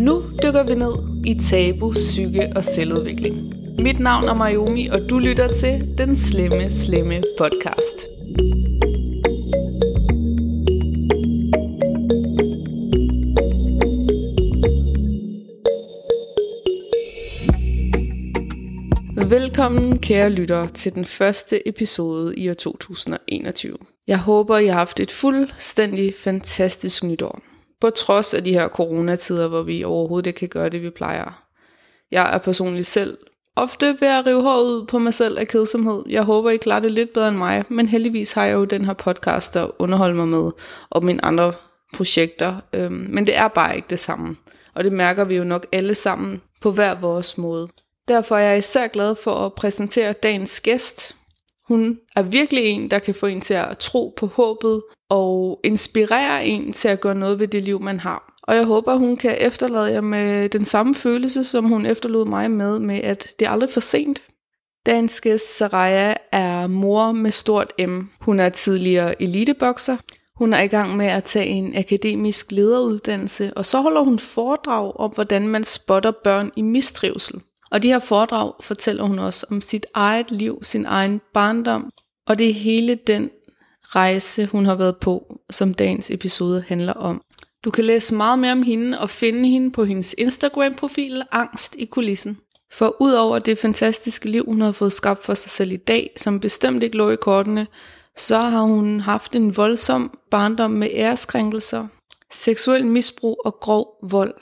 Nu dykker vi ned i tabu, psyke og selvudvikling. Mit navn er Mayumi, og du lytter til Den Slemme Slemme podcast. Velkommen, kære lyttere, til den første episode i år 2021. Jeg håber, I har haft et fuldstændig fantastisk nytår. På trods af de her coronatider, hvor vi overhovedet ikke kan gøre det, vi plejer. Jeg er personligt selv ofte ved at rive håret ud på mig selv af kedsomhed. Jeg håber, I klarer det lidt bedre end mig, men heldigvis har jeg jo den her podcast, der underholder mig med, og mine andre projekter. Øhm, men det er bare ikke det samme. Og det mærker vi jo nok alle sammen på hver vores måde. Derfor er jeg især glad for at præsentere dagens gæst. Hun er virkelig en, der kan få en til at tro på håbet og inspirere en til at gøre noget ved det liv, man har. Og jeg håber, hun kan efterlade jer med den samme følelse, som hun efterlod mig med, med at det er aldrig for sent. Danske Saraya, er mor med stort M. Hun er tidligere elitebokser. Hun er i gang med at tage en akademisk lederuddannelse, og så holder hun foredrag om, hvordan man spotter børn i mistrivsel. Og de her foredrag fortæller hun også om sit eget liv, sin egen barndom, og det er hele den rejse, hun har været på, som dagens episode handler om. Du kan læse meget mere om hende og finde hende på hendes Instagram-profil Angst i kulissen. For udover det fantastiske liv, hun har fået skabt for sig selv i dag, som bestemt ikke lå i kortene, så har hun haft en voldsom barndom med æreskrænkelser, seksuel misbrug og grov vold.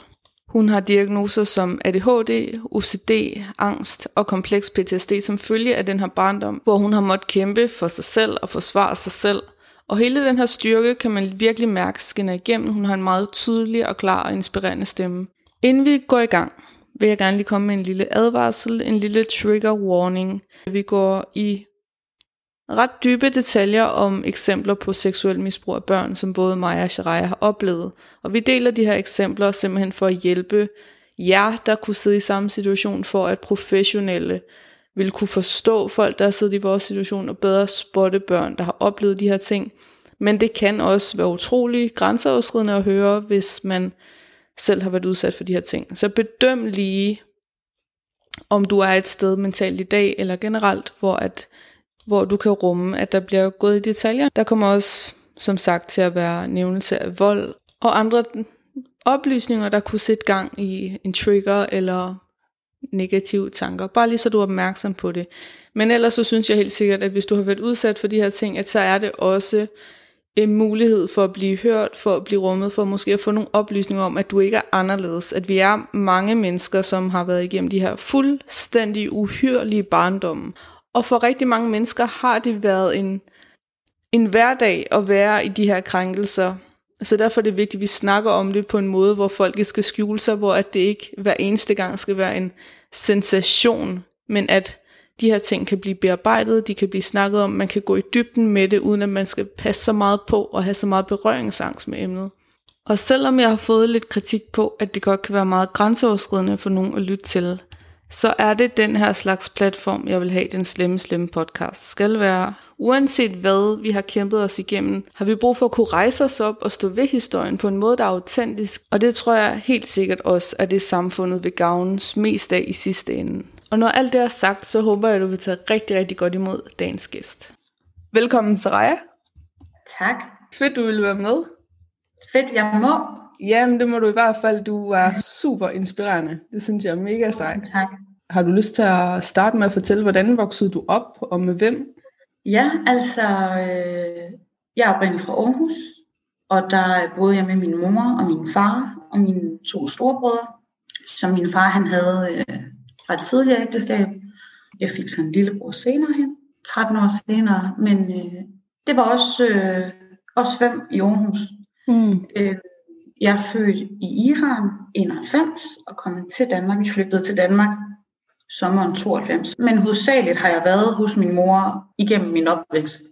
Hun har diagnoser som ADHD, OCD, angst og kompleks PTSD som følge af den her barndom, hvor hun har måttet kæmpe for sig selv og forsvare sig selv. Og hele den her styrke kan man virkelig mærke skinner igennem. Hun har en meget tydelig og klar og inspirerende stemme. Inden vi går i gang, vil jeg gerne lige komme med en lille advarsel, en lille trigger warning. Vi går i ret dybe detaljer om eksempler på seksuel misbrug af børn, som både mig og Shariah har oplevet. Og vi deler de her eksempler simpelthen for at hjælpe jer, der kunne sidde i samme situation, for at professionelle vil kunne forstå folk, der har siddet i vores situation, og bedre spotte børn, der har oplevet de her ting. Men det kan også være utrolig grænseoverskridende at høre, hvis man selv har været udsat for de her ting. Så bedøm lige, om du er et sted mentalt i dag, eller generelt, hvor at hvor du kan rumme, at der bliver gået i detaljer. Der kommer også, som sagt, til at være nævnelse af vold og andre oplysninger, der kunne sætte gang i en trigger eller negative tanker. Bare lige så du er opmærksom på det. Men ellers så synes jeg helt sikkert, at hvis du har været udsat for de her ting, at så er det også en mulighed for at blive hørt, for at blive rummet, for måske at få nogle oplysninger om, at du ikke er anderledes. At vi er mange mennesker, som har været igennem de her fuldstændig uhyrlige barndomme. Og for rigtig mange mennesker har det været en, en hverdag at være i de her krænkelser. Så derfor er det vigtigt, at vi snakker om det på en måde, hvor folk ikke skal skjule sig, hvor at det ikke hver eneste gang skal være en sensation, men at de her ting kan blive bearbejdet, de kan blive snakket om, man kan gå i dybden med det, uden at man skal passe så meget på og have så meget berøringsangst med emnet. Og selvom jeg har fået lidt kritik på, at det godt kan være meget grænseoverskridende for nogen at lytte til, så er det den her slags platform, jeg vil have, den slemme, slemme podcast skal være. Uanset hvad vi har kæmpet os igennem, har vi brug for at kunne rejse os op og stå ved historien på en måde, der er autentisk. Og det tror jeg helt sikkert også, at det samfundet vil gavnes mest af i sidste ende. Og når alt det er sagt, så håber jeg, at du vil tage rigtig, rigtig godt imod dagens gæst. Velkommen, Saraya. Tak. Fedt, du vil være med. Fedt, jeg må. Jamen, det må du i hvert fald. Du er super inspirerende. Det synes jeg er mega sejt. Tak. Har du lyst til at starte med at fortælle, hvordan voksede du op, og med hvem? Ja, altså, øh, jeg er oprindeligt fra Aarhus, og der boede jeg med min mor og min far og mine to storebrødre, som min far han havde øh, fra et tidligere ægteskab. Jeg fik så en lillebror senere hen, 13 år senere, men øh, det var også, øh, også fem i Aarhus. Mm. Øh, jeg er født i Iran 91 og kom til Danmark. Vi flygtede til Danmark sommeren 92. Men hovedsageligt har jeg været hos min mor igennem min opvækst.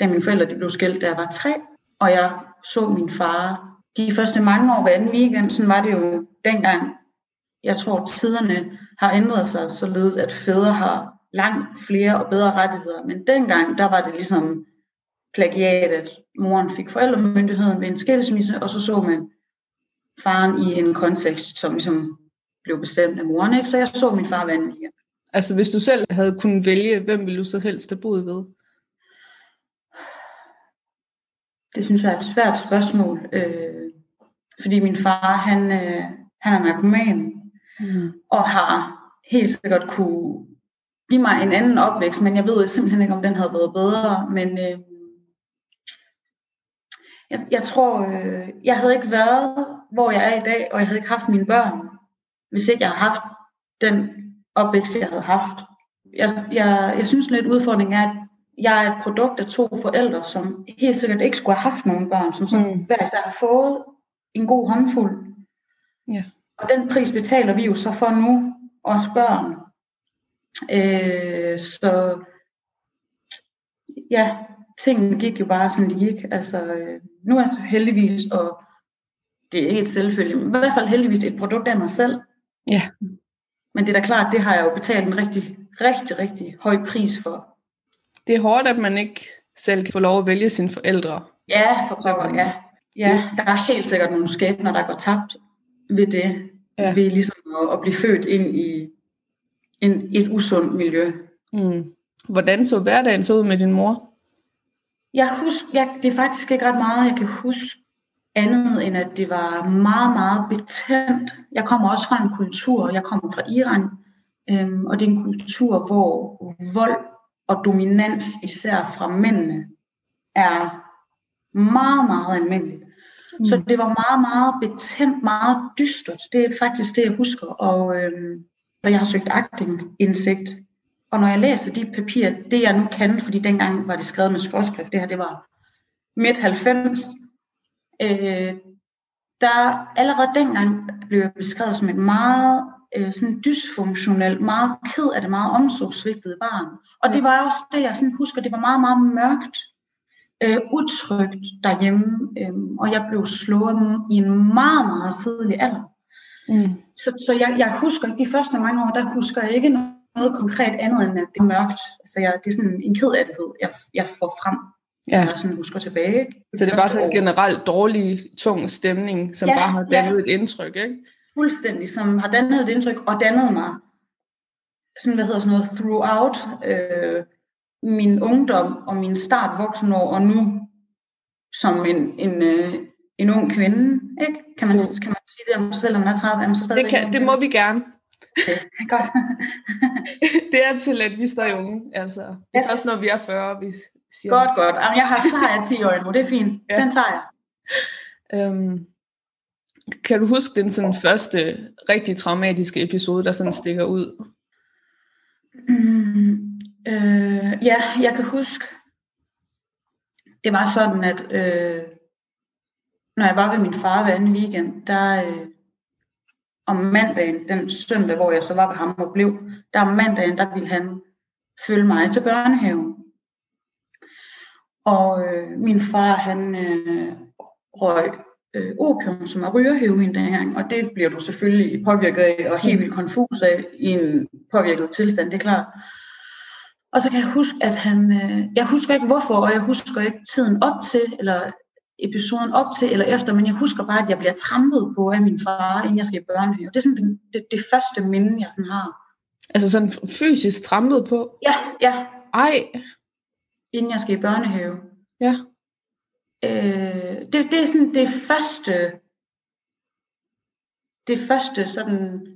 Da mine forældre de blev skilt, da jeg var tre, og jeg så min far de første mange år hver anden weekend. Sådan var det jo dengang. Jeg tror, tiderne har ændret sig, således at fædre har langt flere og bedre rettigheder. Men dengang, der var det ligesom plagiat, at moren fik forældremyndigheden ved en skilsmisse, og så så man faren i en kontekst, som ligesom blev bestemt af moren. Ikke? Så jeg så min far hver weekend. Altså hvis du selv havde kunnet vælge, hvem ville du så helst have boet ved? Det synes jeg er et svært spørgsmål. Øh, fordi min far, han, øh, han er narkoman, mm. og har helt sikkert kunne give mig en anden opvækst, men jeg ved simpelthen ikke, om den havde været bedre. Men øh, jeg, jeg tror, øh, jeg havde ikke været, hvor jeg er i dag, og jeg havde ikke haft mine børn, hvis ikke jeg havde haft den opvækst, jeg havde haft. Jeg, jeg, jeg synes lidt udfordringen er, at jeg er et produkt af to forældre, som helt sikkert ikke skulle have haft nogen børn, som så mm. hver især har fået en god håndfuld. Ja. Og den pris betaler vi jo så for nu, os børn. Øh, så ja, tingene gik jo bare, som de gik. Altså, øh, nu er jeg så heldigvis, og det er ikke et selvfølge, men i hvert fald heldigvis et produkt af mig selv. Ja. Men det er da klart, det har jeg jo betalt en rigtig, rigtig, rigtig høj pris for. Det er hårdt, at man ikke selv kan få lov at vælge sine forældre. Ja, for pokker, ja. Ja, der er helt sikkert nogle skæbner, der går tabt ved det. Ja. Ved ligesom at, at blive født ind i en, et usundt miljø. Mm. Hvordan så hverdagen så ud med din mor? Jeg husker, jeg, det er faktisk ikke ret meget, jeg kan huske andet end at det var meget, meget betændt. Jeg kommer også fra en kultur, jeg kommer fra Iran, øhm, og det er en kultur, hvor vold og dominans, især fra mændene, er meget, meget almindeligt. Mm. Så det var meget, meget betændt, meget dystert. Det er faktisk det, jeg husker. Og øhm, så jeg har søgt aktindsigt. Og når jeg læser de papirer, det jeg nu kan, fordi dengang var det skrevet med skråskrift, det her det var midt 90, øh, der allerede dengang blev jeg beskrevet som et meget øh, sådan dysfunktionelt, meget ked af det, meget omsorgsvigtede barn. Og det var også det, jeg sådan husker, det var meget, meget mørkt, øh, utrygt derhjemme, øh, og jeg blev slået i en meget, meget tidlig alder. Mm. Så, så jeg, jeg husker ikke de første mange år, der husker jeg ikke noget, noget konkret andet end, at det er mørkt. Altså jeg, det er sådan en ked af det, jeg, jeg får frem. Ja. Jeg sådan husker tilbage. Så det er bare sådan en generelt dårlig, tung stemning, som ja, bare har dannet ja. et indtryk, ikke? Fuldstændig, som har dannet et indtryk, og dannet mig sådan, hvad hedder sådan noget, throughout øh, min ungdom og min start voksenår, og nu som en, en, øh, en ung kvinde, ikke? Kan man, kan man sige det om sig selv, om man er 30, er man så stadig det, kan, det må vi gerne. Godt. det er til, at vi står unge. Altså, det er yes. først, når vi er 40, vi siger Godt, godt. Jamen, jeg har, så har jeg 10 år endnu, det er fint. Ja. Den tager jeg. Øhm, kan du huske den sådan første rigtig traumatiske episode, der sådan stikker ud? Mm, øh, ja, jeg kan huske, det var sådan, at øh, når jeg var ved min far hver anden weekend, der øh, om mandagen, den søndag, hvor jeg så var ved ham og blev, der om mandagen, der ville han følge mig til børnehaven. Og øh, min far, han øh, røg øh, opium, som er rygerheroin dengang, og det bliver du selvfølgelig påvirket af, og helt vildt konfus af i en påvirket tilstand, det er klart. Og så kan jeg huske, at han, øh, jeg husker ikke hvorfor, og jeg husker ikke tiden op til, eller episoden op til eller efter, men jeg husker bare, at jeg bliver trampet på af min far, inden jeg skal i børnehave. Det er sådan det, det, det første minde, jeg sådan har. Altså sådan fysisk trampet på? Ja, ja. Ej. Inden jeg skal i børnehave. Ja. Øh, det, det er sådan det første, det første sådan,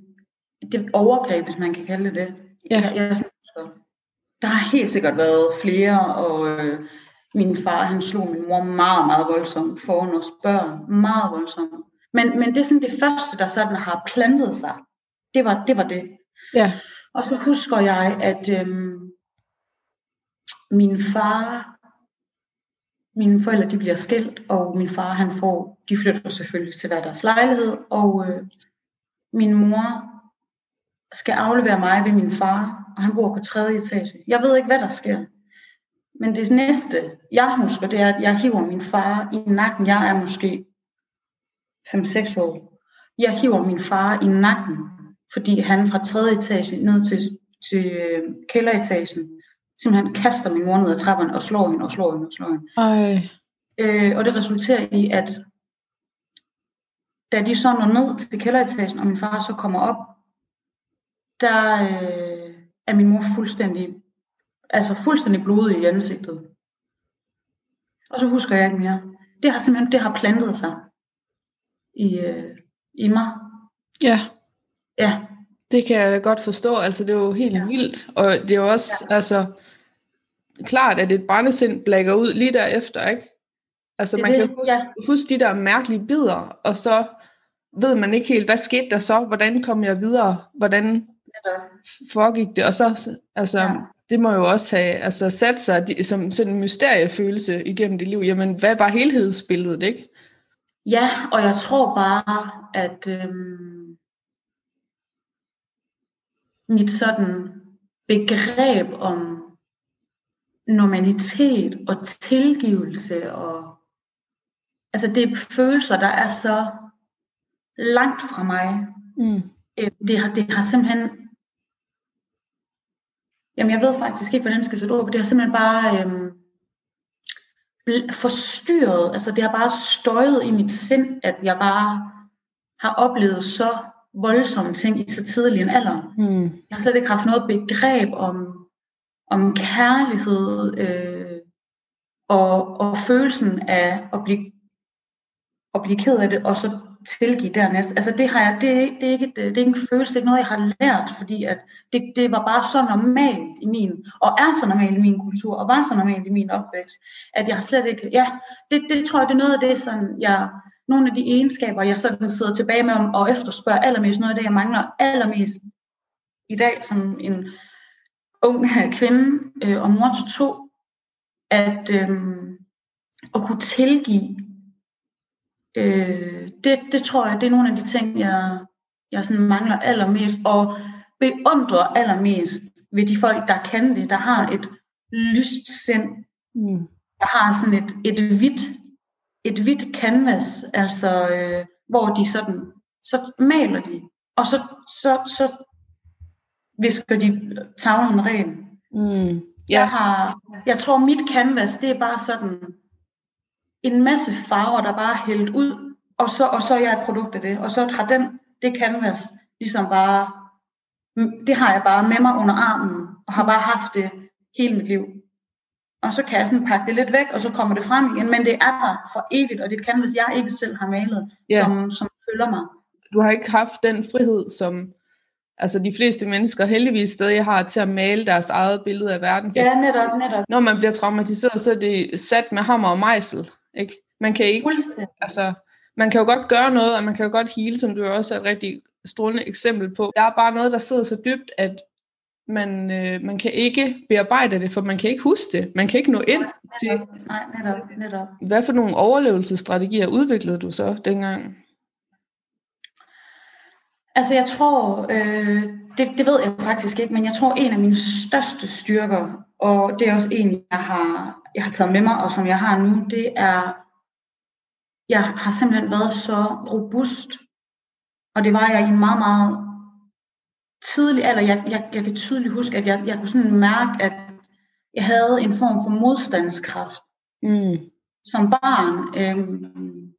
det overgreb, hvis man kan kalde det. Ja. Jeg, jeg sådan, der har helt sikkert været flere, og øh, min far, han slog min mor meget, meget voldsomt foran os børn. Meget voldsomt. Men, men det er sådan det første, der sådan har plantet sig. Det var det. Var det. Ja. Og så husker jeg, at øhm, min far, mine forældre de bliver skilt, og min far han får, de flytter selvfølgelig til hver deres lejlighed, og øh, min mor skal aflevere mig ved min far, og han bor på tredje etage. Jeg ved ikke, hvad der sker. Men det næste, jeg husker, det er, at jeg hiver min far i nakken. Jeg er måske 5-6 år. Jeg hiver min far i nakken, fordi han fra tredje etage ned til, til øh, kælderetagen simpelthen kaster min mor ned ad trappen og slår hende og slår hende og slår hende. Ej. Øh, og det resulterer i, at da de så når ned til kælderetagen, og min far så kommer op, der øh, er min mor fuldstændig, altså fuldstændig blodig i ansigtet. Og så husker jeg ikke mere. Det har simpelthen, det har plantet sig i, øh, i mig. Ja. Ja. Det kan jeg godt forstå. Altså, det er jo helt ja. vildt. Og det er jo også, ja. altså, klart, at et brændesind blækker ud lige derefter, ikke? Altså, det man det, kan huske, ja. huske de der mærkelige bidder, og så ved man ikke helt, hvad skete der så? Hvordan kom jeg videre? Hvordan foregik det? Og så, altså, ja. Det må jo også have altså, sat sig som sådan en mysteriefølelse igennem dit liv. Jamen, hvad var helhedsbilledet, ikke? Ja, og jeg tror bare, at øhm, mit sådan begreb om normalitet og tilgivelse og altså det er følelser, der er så langt fra mig. Mm. Øh, det, har, det har simpelthen Jamen, jeg ved faktisk ikke, hvordan jeg skal sætte ord på det. har simpelthen bare øhm, forstyrret. Altså, det har bare støjet i mit sind, at jeg bare har oplevet så voldsomme ting i så tidlig en alder. Mm. Jeg har slet ikke haft noget begreb om, om kærlighed øh, og, og følelsen af at blive, at blive ked af det, og så tilgive dernæst. Altså det, har jeg, det, det, er ikke, det er ikke en følelse, det er ikke noget, jeg har lært, fordi at det, det var bare så normalt i min, og er så normalt i min kultur, og var så normalt i min opvækst, at jeg har slet ikke, ja, det, det tror jeg, det er noget af det, sådan, jeg, nogle af de egenskaber, jeg sådan sidder tilbage med og efterspørger allermest, noget af det, jeg mangler allermest i dag, som en ung kvinde øh, og mor til to, at, øh, at kunne tilgive Øh, det, det tror jeg, det er nogle af de ting, jeg, jeg sådan mangler allermest, og beundrer allermest ved de folk, der kan det, der har et lyst sind, mm. der har sådan et, et hvidt et hvidt canvas, altså øh, hvor de sådan, så maler de, og så, så, så visker de tavlen ren. Mm. Yeah. Jeg, har, jeg tror, mit canvas, det er bare sådan en masse farver, der bare er hældt ud, og så, og så er jeg et produkt af det. Og så har den, det canvas ligesom bare, det har jeg bare med mig under armen, og har bare haft det hele mit liv. Og så kan jeg sådan pakke det lidt væk, og så kommer det frem igen, men det er der for evigt, og det er et canvas, jeg ikke selv har malet, ja. som, som følger mig. Du har ikke haft den frihed, som altså de fleste mennesker heldigvis stadig har til at male deres eget billede af verden. Ja, netop, netop. Når man bliver traumatiseret, så er det sat med hammer og mejsel. Ikke? Man kan ikke, altså, man kan jo godt gøre noget, og man kan jo godt hele, som du også er et rigtig strålende eksempel på. Der er bare noget, der sidder så dybt, at man, øh, man kan ikke bearbejde det, for man kan ikke huske det. Man kan ikke nå ind til... Nej, netop, netop. Hvad for nogle overlevelsesstrategier udviklede du så dengang? Altså jeg tror, øh, det, det ved jeg faktisk ikke, men jeg tror en af mine største styrker, og det er også en, jeg har, jeg har taget med mig, og som jeg har nu, det er, jeg har simpelthen været så robust, og det var jeg i en meget, meget tidlig alder. Jeg, jeg, jeg kan tydeligt huske, at jeg, jeg kunne sådan mærke, at jeg havde en form for modstandskraft mm. som barn. Øhm,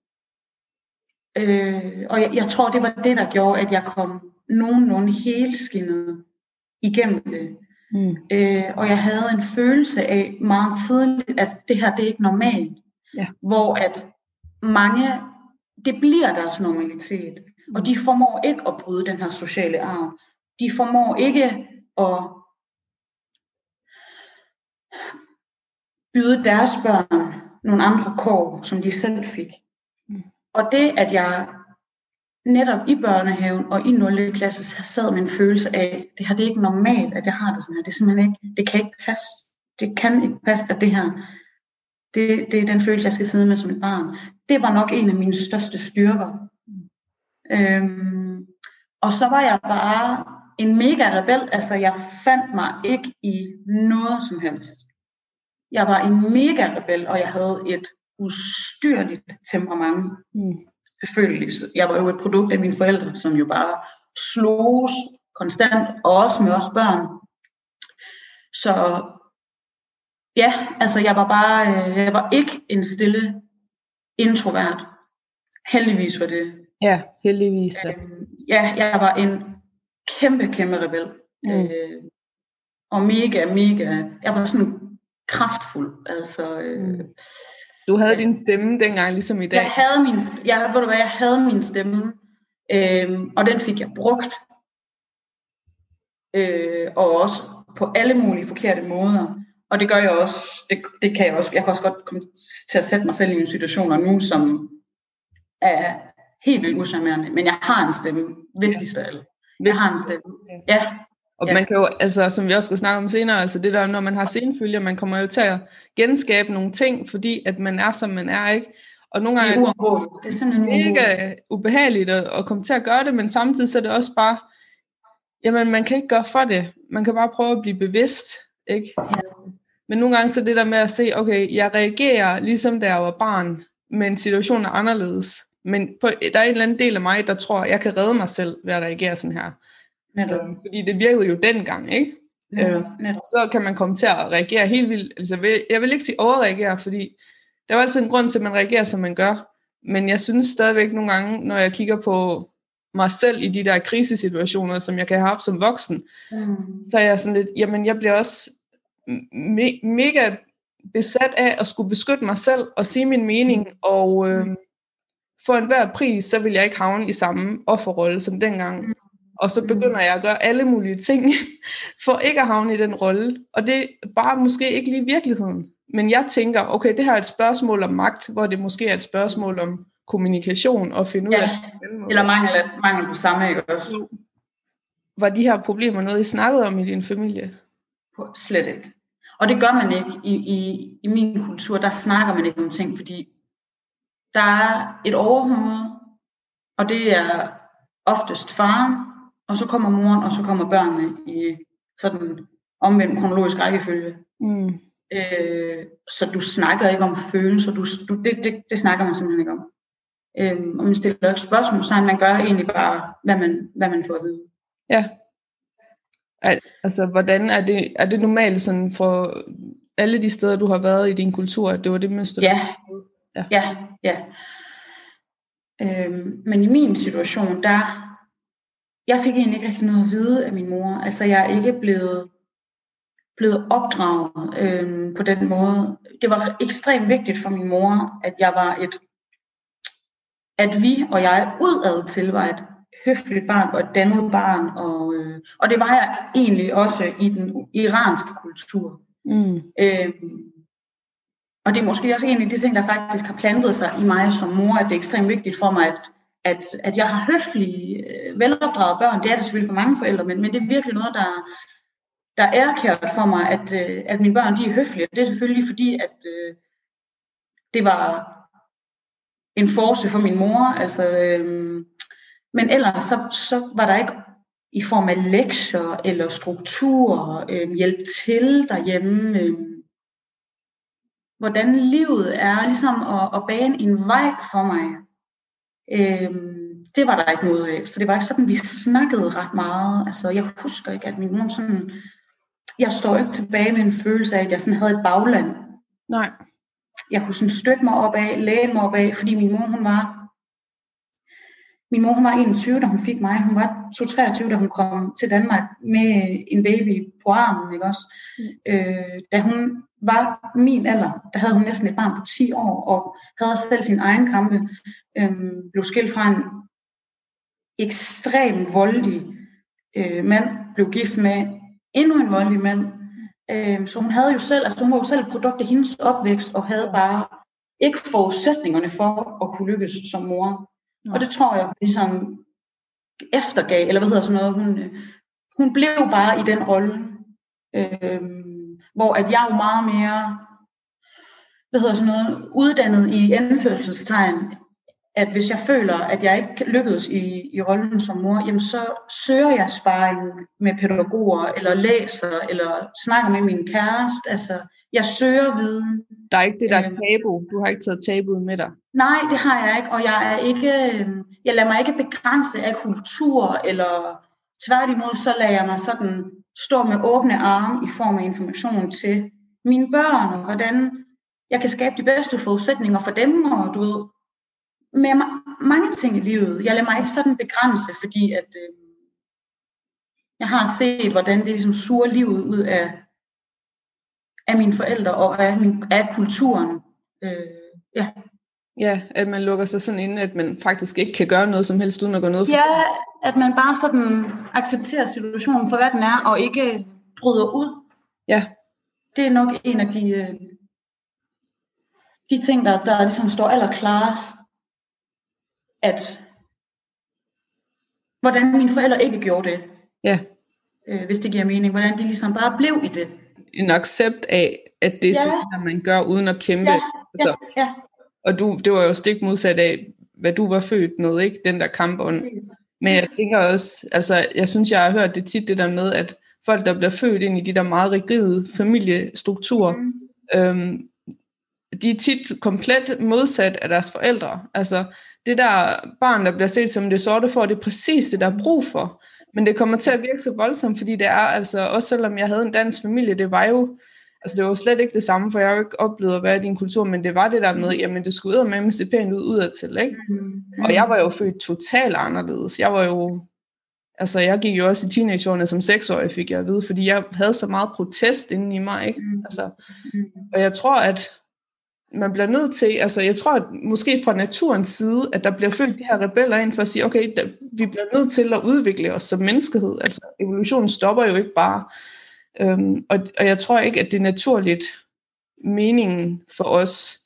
øh, og jeg, jeg tror, det var det, der gjorde, at jeg kom nogenlunde helskinnet igennem det. Mm. Øh, og jeg havde en følelse af meget tidligt, at det her, det er ikke normalt. Ja. Hvor at mange, det bliver deres normalitet. Mm. Og de formår ikke at bryde den her sociale arv. De formår ikke at byde deres børn nogle andre kår, som de selv fik. Mm. Og det, at jeg netop i børnehaven og i 0. klasse sad med en følelse af, det her det er ikke normalt, at jeg har det sådan her. Det er simpelthen ikke, det kan ikke passe. Det kan ikke passe, at det her, det, det er den følelse, jeg skal sidde med som et barn. Det var nok en af mine største styrker. Øhm, og så var jeg bare en mega rebel. Altså, jeg fandt mig ikke i noget som helst. Jeg var en mega rebel, og jeg havde et ustyrligt temperament. Mm selvfølgelig. Jeg var jo et produkt af mine forældre, som jo bare slogs konstant, og også med os børn. Så ja, altså jeg var bare, øh, jeg var ikke en stille introvert. Heldigvis for det. Ja, heldigvis da. Øhm, ja, jeg var en kæmpe, kæmpe rebel. Mm. Øh, og mega, mega, jeg var sådan kraftfuld. Altså, øh, mm. Du havde ja. din stemme dengang, ligesom i dag. Jeg havde min, jeg, ved du hvad, jeg havde min stemme, øh, og den fik jeg brugt. Øh, og også på alle mulige forkerte måder. Og det gør jeg også, det, det kan jeg også, jeg kan også godt komme til at sætte mig selv i nogle situationer nu, som er helt vildt uschammerende, men jeg har en stemme, vigtigst af alt. Jeg har en stemme. Ja, og ja. man kan jo, altså, som vi også skal snakke om senere, altså det der, når man har senfølger, man kommer jo til at genskabe nogle ting, fordi at man er, som man er, ikke? Og nogle gange det er, det, det er simpelthen mega ubehageligt at, at komme til at gøre det, men samtidig så er det også bare, jamen man kan ikke gøre for det. Man kan bare prøve at blive bevidst, ikke? Ja. Men nogle gange så er det der med at se, okay, jeg reagerer ligesom da jeg var barn, men situationen er anderledes. Men på, der er en eller anden del af mig, der tror, jeg kan redde mig selv ved at reagere sådan her. Netop. Øhm, fordi det virkede jo dengang, ikke? Netop. Øh, så kan man komme til at reagere helt vildt. Altså, jeg vil ikke sige overreagere, fordi der er jo altid en grund til, at man reagerer, som man gør. Men jeg synes stadigvæk nogle gange, når jeg kigger på mig selv i de der krisesituationer, som jeg kan have haft som voksen, mm. så er jeg sådan lidt, jamen jeg bliver også me- mega besat af at skulle beskytte mig selv og sige min mening, mm. og øh, for enhver pris, så vil jeg ikke havne i samme offerrolle som dengang. Mm. Og så begynder jeg at gøre alle mulige ting, for ikke at havne i den rolle. Og det er bare måske ikke lige virkeligheden. Men jeg tænker, okay, det her er et spørgsmål om magt, hvor det måske er et spørgsmål om kommunikation og finde ud ja, af... Eller mangel, mangel på samme, ikke også? Var de her problemer noget, I snakkede om i din familie? Slet ikke. Og det gør man ikke i, i, i min kultur. Der snakker man ikke om ting, fordi der er et overhoved, og det er oftest faren, og så kommer moren, og så kommer børnene i sådan omvendt kronologisk rækkefølge. Mm. Øh, så du snakker ikke om følelser, du, du, det, det, det snakker man simpelthen ikke om. Øh, og man stiller ikke spørgsmål, så man gør egentlig bare, hvad man, hvad man får at vide. Ja. Altså, hvordan er det, er det normalt sådan for alle de steder, du har været i din kultur, at det var det mønster? Ja, ja, ja. ja. Øhm, men i min situation, der jeg fik egentlig ikke rigtig noget at vide af min mor. Altså, jeg er ikke blevet, blevet opdraget øh, på den måde. Det var ekstremt vigtigt for min mor, at jeg var et, at vi og jeg udad til var et høfligt barn og et dannet barn. Og, øh, og det var jeg egentlig også i den iranske kultur. Mm. Øh, og det er måske også en af de ting, der faktisk har plantet sig i mig som mor, at det er ekstremt vigtigt for mig, at at, at jeg har høflige, øh, velopdragede børn. Det er det selvfølgelig for mange forældre, men, men det er virkelig noget, der, der er kært for mig, at, øh, at mine børn de er høflige. Det er selvfølgelig fordi, at øh, det var en force for min mor. Altså, øh, men ellers så, så var der ikke i form af lektier eller strukturer, øh, hjælp til derhjemme. Øh, hvordan livet er, ligesom at, at bane en vej for mig Øhm, det var der ikke noget af. Så det var ikke sådan, vi snakkede ret meget. Altså, jeg husker ikke, at min mor sådan... Jeg står ikke tilbage med en følelse af, at jeg sådan havde et bagland. Nej. Jeg kunne sådan støtte mig op af, læne mig op af, fordi min mor, hun var... Min mor, hun var 21, da hun fik mig. Hun var 23, da hun kom til Danmark med en baby på armen, ikke også? Mm. Øh, da hun var min alder, der havde hun næsten et barn på 10 år, og havde selv sin egen kampe, øhm, blev skilt fra en ekstrem voldelig øh, mand, blev gift med endnu en voldelig mand. Øh, så hun havde jo selv, altså hun var jo selv et produkt af hendes opvækst, og havde bare ikke forudsætningerne for at kunne lykkes som mor. Ja. Og det tror jeg, ligesom eftergav, eller hvad hedder sådan noget, hun, øh, hun blev bare i den rolle. Øh, hvor at jeg jo meget mere, hvad hedder sådan noget, uddannet i anførselstegn, at hvis jeg føler, at jeg ikke lykkedes i, i rollen som mor, jamen så søger jeg sparring med pædagoger, eller læser, eller snakker med min kæreste. Altså, jeg søger viden. Der er ikke det der øhm, tabu. Du har ikke taget tabuet med dig. Nej, det har jeg ikke, og jeg er ikke, øhm, jeg lader mig ikke begrænse af kultur, eller tværtimod så lader jeg mig sådan stå med åbne arme i form af information til mine børn, og hvordan jeg kan skabe de bedste forudsætninger for dem, og du ved, med mange ting i livet. Jeg lader mig ikke sådan begrænse, fordi at, øh, jeg har set, hvordan det ligesom suger livet ud af, af mine forældre og af, min, af kulturen. Øh, ja. Ja, at man lukker sig sådan ind, at man faktisk ikke kan gøre noget som helst uden at gå ned for Ja, at man bare sådan accepterer situationen for, hvad den er, og ikke bryder ud. Ja. Det er nok en af de, øh, de ting, der, der ligesom står allerklarest, at hvordan mine forældre ikke gjorde det. Ja. Øh, hvis det giver mening. Hvordan de ligesom bare blev i det. En accept af, at det er Ja. sådan, man gør uden at kæmpe. Ja, altså, Ja, ja. Og du, det var jo stik modsat af, hvad du var født med, ikke? Den der kampånd. Men jeg tænker også, altså jeg synes, jeg har hørt det tit, det der med, at folk, der bliver født ind i de der meget rigide familiestrukturer, Mm. øhm, de er tit komplet modsat af deres forældre. Altså det der barn, der bliver set som det sorte for, det er præcis det, der er brug for. Men det kommer til at virke så voldsomt, fordi det er altså, også selvom jeg havde en dansk familie, det var jo, altså det var jo slet ikke det samme, for jeg har jo ikke oplevet at være i din kultur, men det var det der med, jamen det skulle ud med at se pænt ud udadtil, ikke? Mm. Og jeg var jo født totalt anderledes. Jeg var jo, altså jeg gik jo også i teenageårene som seksårig, fik jeg at vide, fordi jeg havde så meget protest inden i mig, ikke? Mm. Altså, Mm. og jeg tror, at man bliver nødt til, altså jeg tror, at måske fra naturens side, at der bliver født de her rebeller ind for at sige, okay, der, vi bliver nødt til at udvikle os som menneskehed. Altså evolutionen stopper jo ikke bare. Øhm, og, og jeg tror ikke, at det er naturligt meningen for os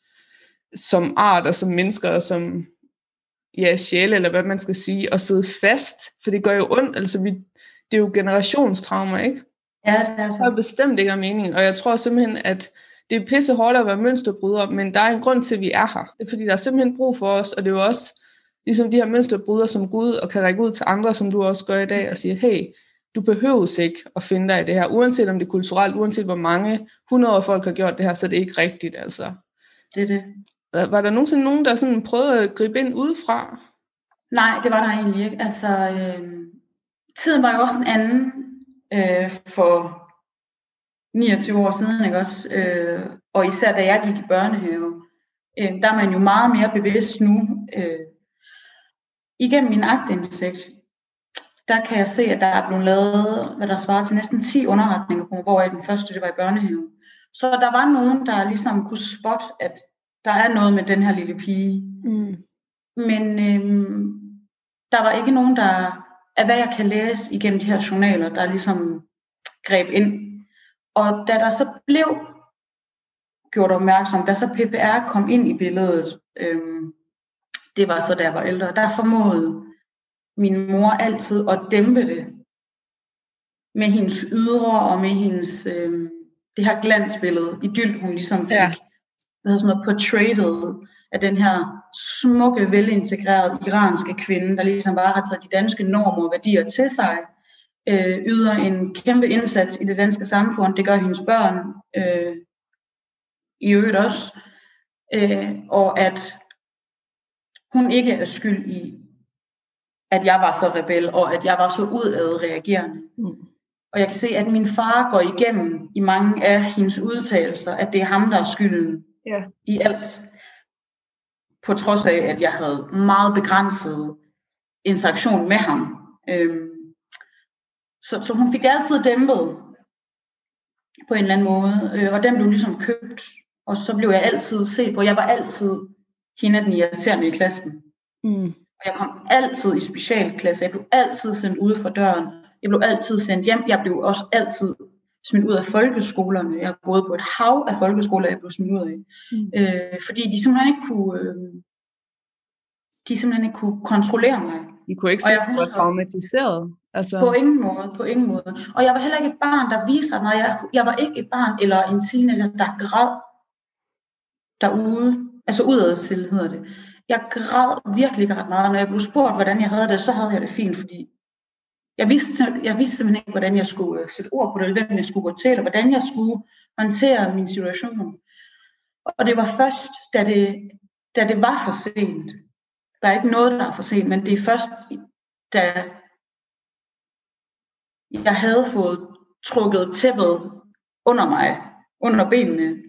som art og som mennesker og som ja, sjæle, eller hvad man skal sige, at sidde fast, for det gør jo ondt. Altså vi, det er jo generationstraumer, ikke? Ja, det er Jeg så. tror bestemt ikke er meningen, og jeg tror simpelthen, at det er pisse hårdt at være mønsterbryder, men der er en grund til, at vi er her. Det er fordi, der er simpelthen brug for os, og det er jo også ligesom de her mønsterbryder som Gud, og kan række ud til andre, som du også gør i dag, og sige, hey, du behøves ikke at finde dig i det her, uanset om det er kulturelt, uanset hvor mange hundrede folk har gjort det her, så er det ikke rigtigt, altså. Det er det. Var var der nogensinde nogen, der sådan prøvede at gribe ind udefra? Nej, det var der egentlig ikke. Altså, øh, tiden var jo også en anden øh, for 29 år siden, ikke også? Øh, og især da jeg gik i børnehave, øh, der er man jo meget mere bevidst nu. Øh, igennem min agtindsigt, der kan jeg se, at der er blevet lavet, hvad der svarer til næsten 10 underretninger på, hvor den første det var i børnehave. Så der var nogen, der ligesom kunne spotte, at der er noget med den her lille pige. Mm. Men øhm, der var ikke nogen, der, af hvad jeg kan læse igennem de her journaler, der ligesom greb ind. Og da der så blev gjort opmærksom, da så PPR kom ind i billedet, øhm, det var så da jeg var ældre, der formåede min mor altid at dæmpe det med hendes ydre og med hendes, øhm, det her glansbillede, idyll, hun ligesom fik, Ja. hvad hedder sådan noget, portrayed af den her smukke, velintegrerede iranske kvinde, der ligesom bare har taget de danske normer og værdier til sig, øh, yder en kæmpe indsats i det danske samfund. Det gør hendes børn øh, i øvrigt også. Øh, og at hun ikke er skyld i, at jeg var så rebel, og at jeg var så udadreagerende. Mm. Og jeg kan se, at min far går igennem i mange af hendes udtalelser, at det er ham, der er skylden Ja. i alt. På trods af, at jeg havde meget begrænset interaktion med ham. Øhm, så, så hun fik altid dæmpet på en eller anden måde, øh, og den blev ligesom købt. Og så blev jeg altid set på. Jeg var altid hende den irriterende i klassen. Mm. Og jeg kom altid i specialklasse. Jeg blev altid sendt ude for døren. Jeg blev altid sendt hjem. Jeg blev også altid smidt ud af folkeskolerne. Jeg har gået på et hav af folkeskoler, jeg blev smidt ud af. Mm. Øh, fordi de simpelthen ikke kunne... Øh, de simpelthen ikke kunne kontrollere mig. I kunne ikke se, jeg at var husker- traumatiseret. Altså, På ingen måde, på ingen måde. Og jeg var heller ikke et barn, der viser mig. Jeg, jeg var ikke et barn eller en teenager, der græd derude. Altså udad til, hedder det. Jeg græd virkelig ret meget. Når jeg blev spurgt, hvordan jeg havde det, så havde jeg det fint, fordi jeg vidste, jeg vidste simpelthen ikke, hvordan jeg skulle øh, sætte ord på det, eller hvem jeg skulle gå til, eller hvordan jeg skulle håndtere min situation. Og det var først, da det, da det var for sent. Der er ikke noget, der er for sent, men det er først, da jeg havde fået trukket tæppet under mig, under benene,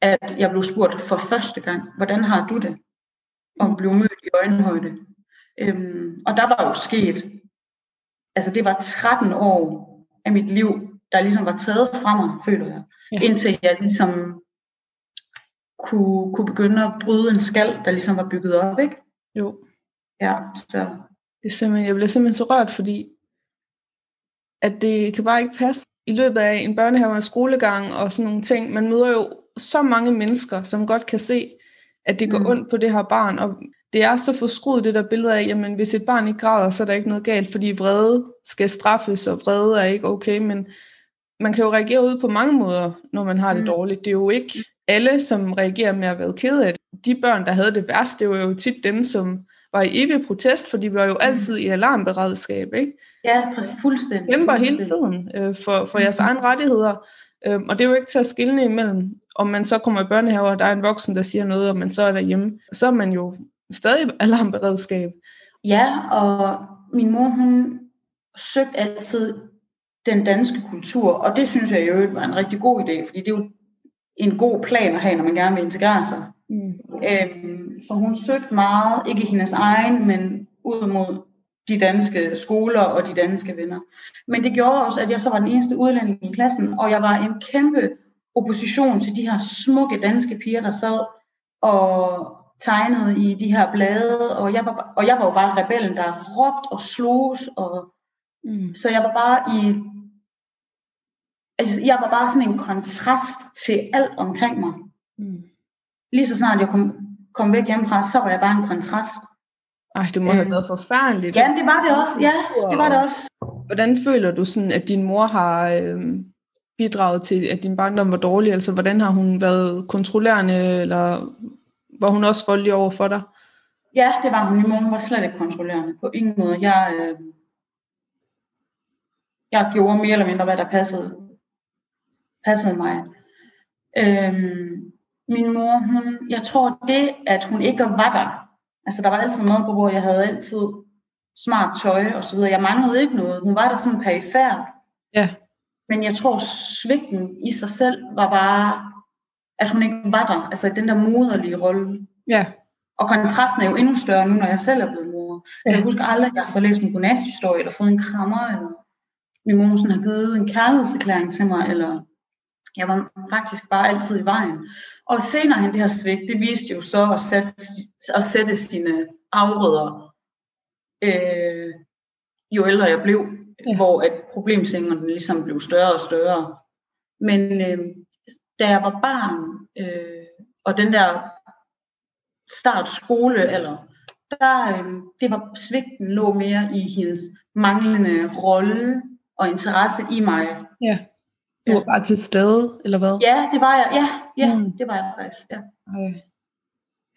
at jeg blev spurgt for første gang, hvordan har du det? Og blev mødt i øjenhøjde. Øhm, og der var jo sket, altså det var 13 år af mit liv, der ligesom var taget fra mig, føler jeg. Ja. Indtil jeg ligesom kunne, kunne begynde at bryde en skal, der ligesom var bygget op, ikke? Jo. Ja, så... Det er simpelthen, jeg bliver simpelthen så rørt, fordi at det kan bare ikke passe. I løbet af en børnehave og skolegang og sådan nogle ting, man møder jo så mange mennesker, som godt kan se, at det går mm. ondt på det her barn, og det er så forskruet det der billede af, jamen hvis et barn ikke græder, så er der ikke noget galt, fordi vrede skal straffes, og vrede er ikke okay, men man kan jo reagere ud på mange måder, når man har det mm. dårligt. Det er jo ikke alle, som reagerer med at være ked af det. De børn, der havde det værst, det var jo tit dem, som var i evig protest, for de var jo mm. altid i alarmberedskab, ikke? Ja, præcis, fuldstændig. Kæmper hele tiden øh, for, for jeres mm. egne rettigheder, øh, og det er jo ikke til at skille imellem, om man så kommer i børnehave, og der er en voksen, der siger noget, og man så er derhjemme, så er man jo stadig alarmberedskab. Ja, og min mor, hun søgte altid den danske kultur, og det synes jeg jo var en rigtig god idé, fordi det er jo en god plan at have, når man gerne vil integrere sig. Mm. Øhm, så hun søgte meget, ikke hendes egen, men ud mod de danske skoler og de danske venner. Men det gjorde også, at jeg så var den eneste udlænding i klassen, og jeg var en kæmpe opposition til de her smukke danske piger, der sad og tegnede i de her blade, og jeg var, og jeg var jo bare rebellen, der råbte og slogs, og mm. så jeg var bare i altså, jeg var bare sådan en kontrast til alt omkring mig. Mm. Lige så snart jeg kom, kom væk hjemmefra, så var jeg bare en kontrast. Ej, det må have øh. været forfærdeligt. Ja, det var det også. Ja, det var det også. Hvordan føler du sådan, at din mor har øh, bidraget til, at din barndom var dårlig? Altså, hvordan har hun været kontrollerende, eller var hun også voldelig over for dig? Ja, det var hun. Min mor var slet ikke kontrollerende. På ingen måde. Jeg, øh, jeg gjorde mere eller mindre, hvad der passede passede mig. Øhm, min mor, hun, jeg tror det, at hun ikke var der, altså der var altid mad på bordet, jeg havde altid smart tøj og så videre, jeg manglede ikke noget, hun var der sådan perifær. Ja. Men jeg tror, svigten i sig selv var bare, at hun ikke var der, altså i den der moderlige rolle. Ja. Og kontrasten er jo endnu større nu, når jeg selv er blevet mor. Så ja. jeg husker aldrig, at jeg har fået læst en godnathistorie, eller fået en krammer, eller min mor sådan har givet en kærlighedserklæring til mig, eller jeg var faktisk bare altid i vejen. Og senere hen det her svigt, det viste jo så at sætte, at sætte sine afrødder, øh, jo ældre jeg blev, ja. hvor at problemsængerne ligesom blev større og større. Men øh, da jeg var barn, øh, og den der start skole, eller der, øh, det var svigten lå mere i hendes manglende rolle og interesse i mig. Ja. Du var bare til stede, eller hvad? Ja, det var jeg. Ja, ja mm. det var jeg faktisk. Ja. Okay.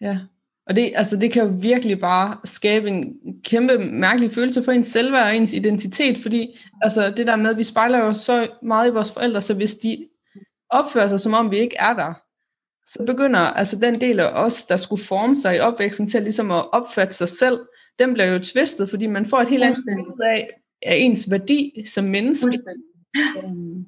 ja. Og det, altså, det kan jo virkelig bare skabe en kæmpe mærkelig følelse for ens selvværd og ens identitet, fordi altså, det der med, at vi spejler jo så meget i vores forældre, så hvis de opfører sig, som om vi ikke er der, så begynder altså den del af os, der skulle forme sig i opvæksten til ligesom at opfatte sig selv, den bliver jo tvistet, fordi man får et helt andet billede af, af ens værdi som menneske. Øhm,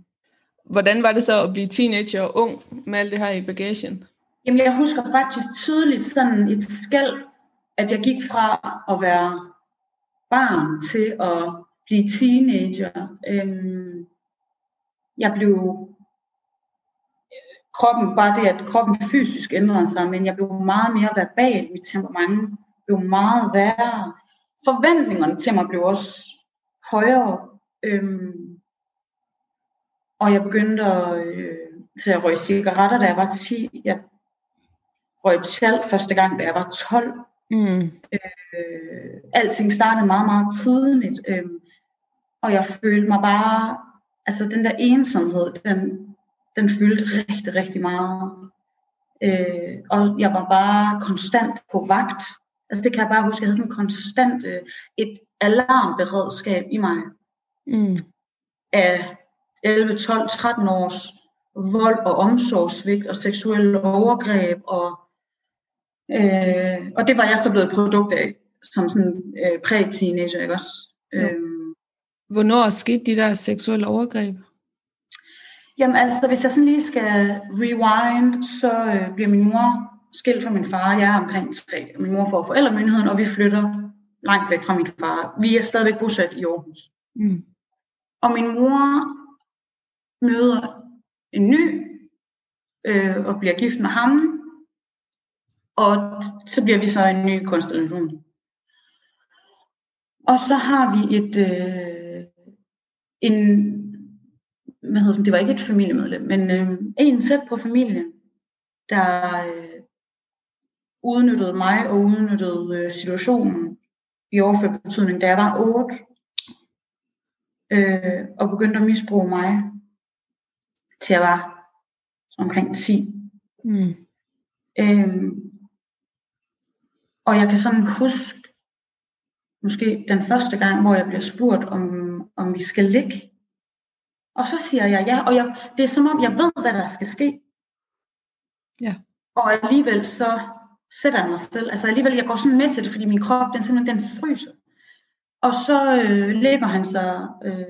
Hvordan var det så at blive teenager og ung med alt det her i bagagen? Jamen, jeg husker faktisk tydeligt sådan et skæld, at jeg gik fra at være barn til at blive teenager. Øhm, jeg blev kroppen, bare det, at kroppen fysisk ændrede sig, men jeg blev meget mere verbal, mit temperament blev meget værre. Forventningerne til mig blev også højere. Øhm, og jeg begyndte at, øh, så jeg røg cigaretter, da jeg var 10. Jeg røg tjal første gang, da jeg var 12. Mm. Øh, alting startede meget, meget tidligt. Øh, og jeg følte mig bare, altså den der ensomhed, den, den fyldte rigtig, rigtig meget. Øh, og jeg var bare konstant på vagt. Altså det kan jeg bare huske, jeg havde sådan konstant øh, et alarmberedskab i mig. Mm. Af 11, 12, 13 års vold og omsorgssvigt og seksuelle overgreb. Og, øh, og det var jeg så blevet produkt af som sådan øh, præ-teenager, ikke også? Ja. Øhm, Hvornår skete de der seksuelle overgreb? Jamen altså, hvis jeg sådan lige skal rewind, så øh, bliver min mor skilt fra min far. Jeg er omkring tre. Min mor får forældremyndigheden, og vi flytter langt væk fra min far. Vi er stadigvæk bosat i Aarhus. Mm. Og min mor møder en ny, øh, og bliver gift med ham. Og så bliver vi så en ny konstellation. Og så har vi et, øh, en, hvad hedder det, det var ikke et familiemedlem, men øh, en tæt på familien, der øh, udnyttede mig og udnyttede øh, situationen i overført betydning, da jeg var 8, øh, og begyndte at misbruge mig, til jeg var omkring 10. Mm. Øhm, og jeg kan sådan huske, måske den første gang, hvor jeg bliver spurgt, om, om vi skal ligge. Og så siger jeg ja, og jeg, det er som om, jeg ved, hvad der skal ske. Ja. Og alligevel så sætter jeg mig selv, altså alligevel, jeg går sådan med til det, fordi min krop, den simpelthen, den fryser. Og så øh, lægger han sig øh,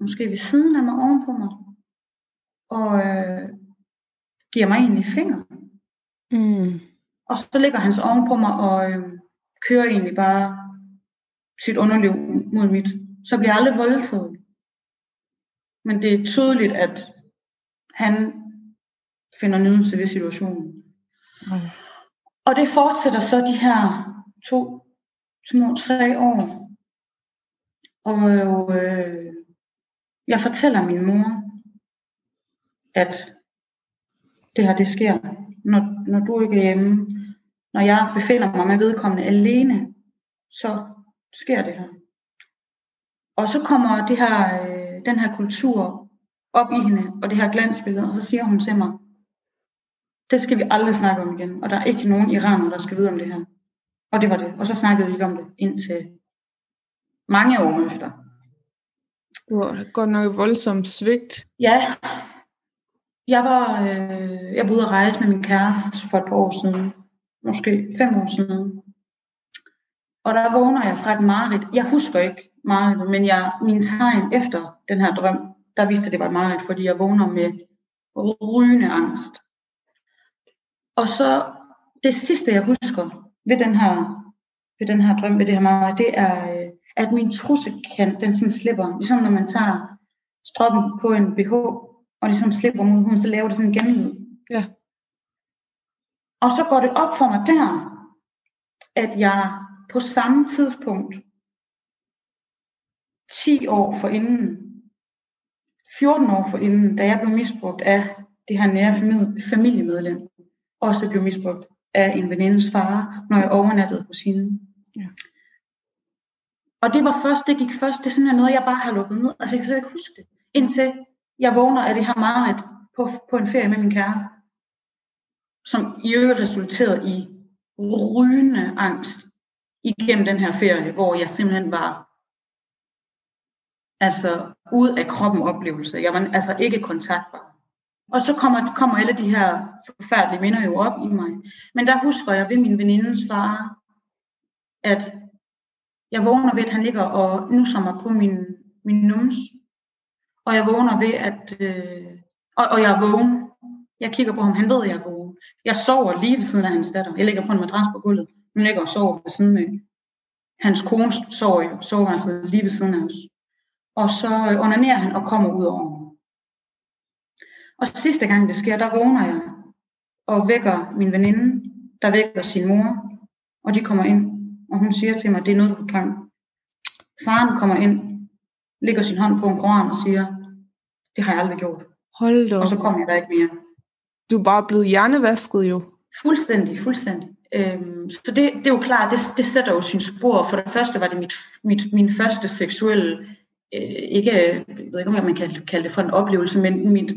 måske ved siden af mig, oven på mig, og øh, giver mig egentlig finger. Mm. Og så lægger han sig oven på mig og øh, kører egentlig bare sit underliv mod mit. Så bliver jeg aldrig voldtaget. Men det er tydeligt, at han finder nydelse ved situationen. Mm. Og det fortsætter så de her to, små, tre år. Og øh, jeg fortæller min mor, at det her det sker, når, når du ikke er hjemme. Når jeg befinder mig med vedkommende alene, så sker det her. Og så kommer det her, øh, den her kultur op i hende, og det her glansbillede, og så siger hun til mig, det skal vi aldrig snakke om igen, og der er ikke nogen iraner, der skal vide om det her. Og det var det. Og så snakkede vi ikke om det indtil mange år efter. Det var godt nok et voldsomt svigt. Ja, jeg var, øh, jeg var ude at rejse med min kæreste for et par år siden. Måske fem år siden. Og der vågner jeg fra et mareridt. Jeg husker ikke mareridtet, men jeg, min tegn efter den her drøm, der vidste det var et mareridt, fordi jeg vågner med rygende angst. Og så det sidste, jeg husker ved den her, ved den her drøm, ved det her mareridt, det er, øh, at min trussekant, den sådan slipper. Ligesom når man tager stroppen på en BH, og ligesom slipper mod huden, så laver det sådan en genlyd. Ja. Og så går det op for mig der, at jeg på samme tidspunkt, 10 år for inden, 14 år for inden, da jeg blev misbrugt af det her nære familiemedlem, også blev misbrugt af en venindes far, når jeg overnattede på sine. Ja. Og det var først, det gik først, det er simpelthen noget, jeg bare har lukket ned. Altså jeg kan slet ikke huske det. Indtil jeg vågner af det her meget på, på en ferie med min kæreste, som i øvrigt resulterede i rygende angst igennem den her ferie, hvor jeg simpelthen var altså ud af kroppen oplevelse. Jeg var altså ikke kontaktbar. Og så kommer, kommer alle de her forfærdelige minder jo op i mig. Men der husker jeg ved min venindens far, at jeg vågner ved, at han ligger og nusser mig på min, min nums. Og jeg vågner ved, at... Øh, og, og jeg er vågen. Jeg kigger på ham, han ved, at jeg er vågen. Jeg sover lige ved siden af hans datter. Jeg ligger på en madras på gulvet. Hun ligger og sover ved siden af. Hans kone sover jo, sover altså lige ved siden af os. Og så øh, onanerer han og kommer ud over mig. Og sidste gang det sker, der vågner jeg og vækker min veninde, der vækker sin mor, og de kommer ind. Og hun siger til mig, det er noget, du kunne. Faren kommer ind, lægger sin hånd på en koran og siger, det har jeg aldrig gjort. Hold da Og så kommer jeg der ikke mere. Du er bare blevet hjernevasket jo. Fuldstændig, fuldstændig. Øhm, så det, det er jo klart, det, det sætter jo sin spor. For det første var det mit, mit, min første seksuelle, øh, ikke, jeg ved ikke om man kan kalde det for en oplevelse, men mit,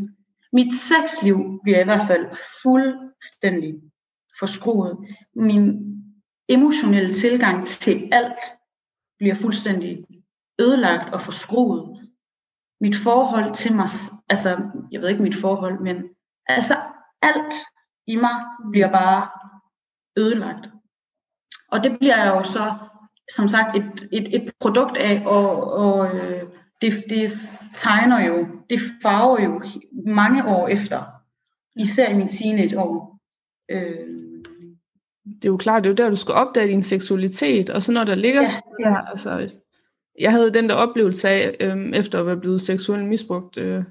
mit sexliv bliver i hvert fald fuldstændig forskruet. Min emotionelle tilgang til alt bliver fuldstændig ødelagt og forskruet. Mit forhold til mig, altså jeg ved ikke mit forhold, men altså alt i mig bliver bare ødelagt. Og det bliver jeg jo så, som sagt, et, et, et produkt af, og, og øh, det, det tegner jo, det farver jo mange år efter, især i mine teenageår. Øh, det er jo klart, det er jo der, du skal opdage din seksualitet, og så når der ligger Ja, ja, der, altså, jeg havde den der oplevelse af, øhm, efter at være blevet seksuelt misbrugt, øh,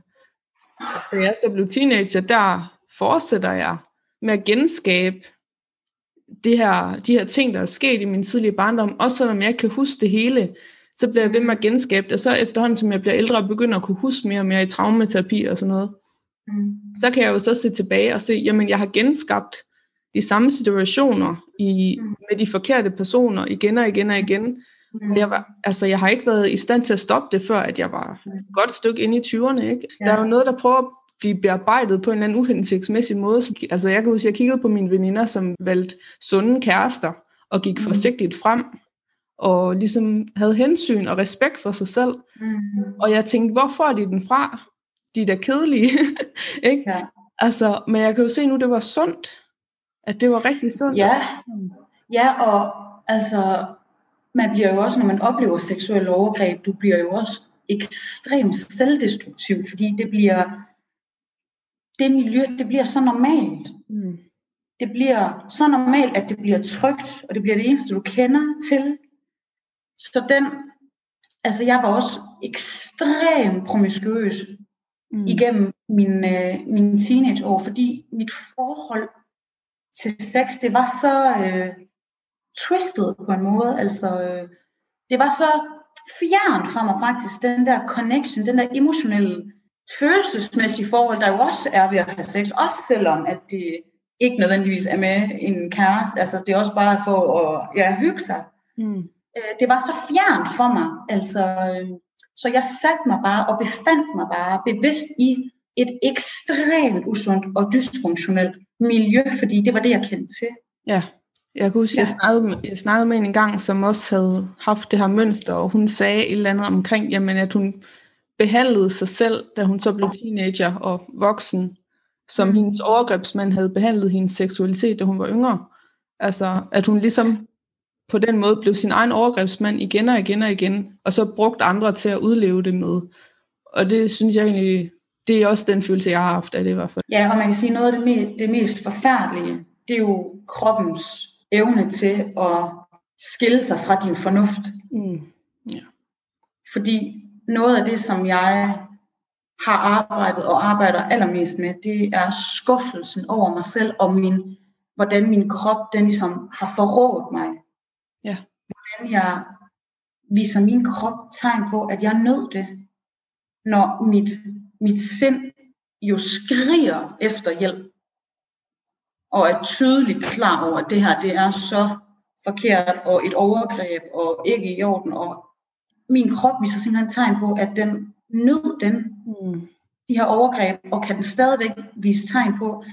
da jeg så blev teenager, der fortsætter jeg med at genskabe det her, de her ting, der er sket i min tidlige barndom, også selvom jeg ikke kan huske det hele, så bliver jeg ved med at genskabe det, og så efterhånden, som jeg bliver ældre og begynder at kunne huske mere og mere i traumaterapi og sådan noget, Mm. så kan jeg jo så se tilbage og se, jamen jeg har genskabt de samme situationer i, Mm. med de forkerte personer igen og igen og igen. Jeg, var, altså, jeg har ikke været i stand til at stoppe det, før at jeg var et godt stykke inde i 20'erne. Ikke? Ja. Der er jo noget, der prøver at blive bearbejdet på en eller anden uhensigtsmæssig måde. Så, altså, jeg kan huske, jeg kiggede på mine veninder, som valgte sunde kærester, og gik Mm. forsigtigt frem, og ligesom havde hensyn og respekt for sig selv. Mm. Og jeg tænkte, hvor får de den fra? De er da kedelige. ikke? Ja. Altså, men jeg kan jo se nu, det var sundt. At det var rigtig sundt. Ja, ja, og altså, man bliver jo også, når man oplever seksuelle overgreb, du bliver jo også ekstremt selvdestruktiv, fordi det bliver, det miljø, det bliver så normalt. Mm. Det bliver så normalt, at det bliver trygt, og det bliver det eneste, du kender til. Så den, altså jeg var også ekstremt promiskuøs Mm. igennem min, øh, min teenageår, fordi mit forhold til sex, det var så øh, twistet på en måde. Altså, øh, det var så fjern fra mig faktisk, den der connection, den der emotionelle, følelsesmæssige forhold, der jo også er ved at have sex, også selvom at det ikke nødvendigvis er med en kæreste, altså det er også bare for at ja, hygge sig. Mm. Øh, det var så fjernt for mig, altså, øh, så jeg satte mig bare og befandt mig bare bevidst i et ekstremt usundt og dysfunktionelt miljø, fordi det var det, jeg kendte til. Ja, jeg kan huske, ja. jeg, snakkede med, jeg snakkede med en gang, som også havde haft det her mønster, og hun sagde et eller andet omkring, jamen, at hun behandlede sig selv, da hun så blev teenager og voksen, som Mm. hendes overgrebsmand havde behandlet hendes seksualitet, da hun var yngre. Altså, at hun ligesom på den måde blev sin egen overgrebsmand igen og igen og igen, og så brugte andre til at udleve det med. Og det synes jeg egentlig, det er også den følelse, jeg har haft af det i hvert fald. Ja, og man kan sige, noget af det, me- det mest forfærdelige, det er jo kroppens evne til at skille sig fra din fornuft. Mm. Fordi noget af det, som jeg har arbejdet og arbejder allermest med, det er skuffelsen over mig selv og min, hvordan min krop den ligesom har forrådt mig. Ja. Hvordan jeg viser min krop tegn på, at jeg nød det, når mit, mit sind jo skriger efter hjælp og er tydeligt klar over, at det her det er så forkert og et overgreb og ikke i orden. Og min krop viser simpelthen tegn på, at den nød den, Mm. de her overgreb, og kan den stadigvæk vise tegn på,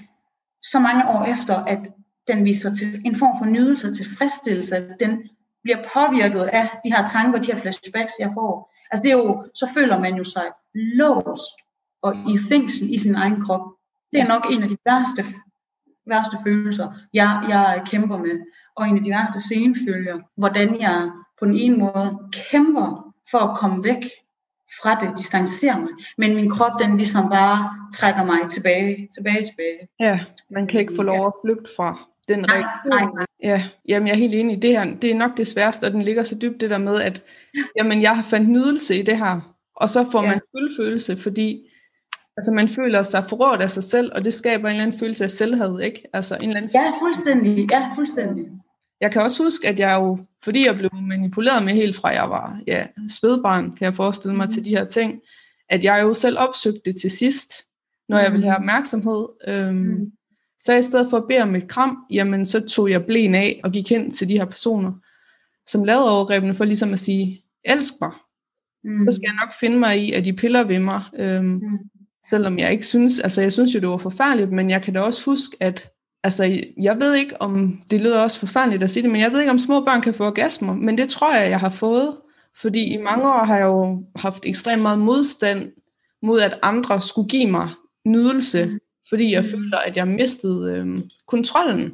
så mange år efter, at den viser til en form for nydelse og tilfredsstillelse, at den bliver påvirket af de her tanker, de her flashbacks, jeg får. Altså det er jo, så føler man jo sig låst og i fængsel i sin egen krop. Det er nok en af de værste, værste følelser, jeg, jeg kæmper med. Og en af de værste scenefølger, hvordan jeg på den ene måde kæmper for at komme væk fra det, distancere mig. Men min krop, den ligesom bare trækker mig tilbage, tilbage, tilbage. Ja, man kan ikke få lov at flygte fra den Nej, reaktion. nej, nej. Ja, jamen jeg er helt enig i det her. Det er nok det sværeste, og den ligger så dybt det der med, at jamen, jeg har fandt nydelse i det her, og så får Ja. man skyldfølelse, fordi altså, man føler sig forrådt af sig selv, og det skaber en eller anden følelse af selvhed, ikke? Altså en eller anden Ja, fuldstændig. Ja, fuldstændig. Jeg kan også huske, at jeg jo, fordi jeg blev manipuleret med helt fra jeg var ja, spædbarn, kan jeg forestille mig, til de her ting, at jeg jo selv opsøgte det til sidst, når jeg ville have Mhm. opmærksomhed. Øhm, Mhm. Så i stedet for at bede om et kram, jamen så tog jeg blæen af og gik hen til de her personer, som lavede overgrebene for ligesom at sige, elsk mig, Mm. så skal jeg nok finde mig i, at de piller ved mig. Øhm, Mm. Selvom jeg ikke synes, altså jeg synes jo, det var forfærdeligt, men jeg kan da også huske, at altså, jeg ved ikke, om det lyder også forfærdeligt at sige det, men jeg ved ikke, om små børn kan få orgasmer, men det tror jeg, jeg har fået, fordi i mange år har jeg jo haft ekstremt meget modstand mod, at andre skulle give mig nydelse, Mm. fordi jeg Mm. føler, at jeg mistede øhm, kontrollen.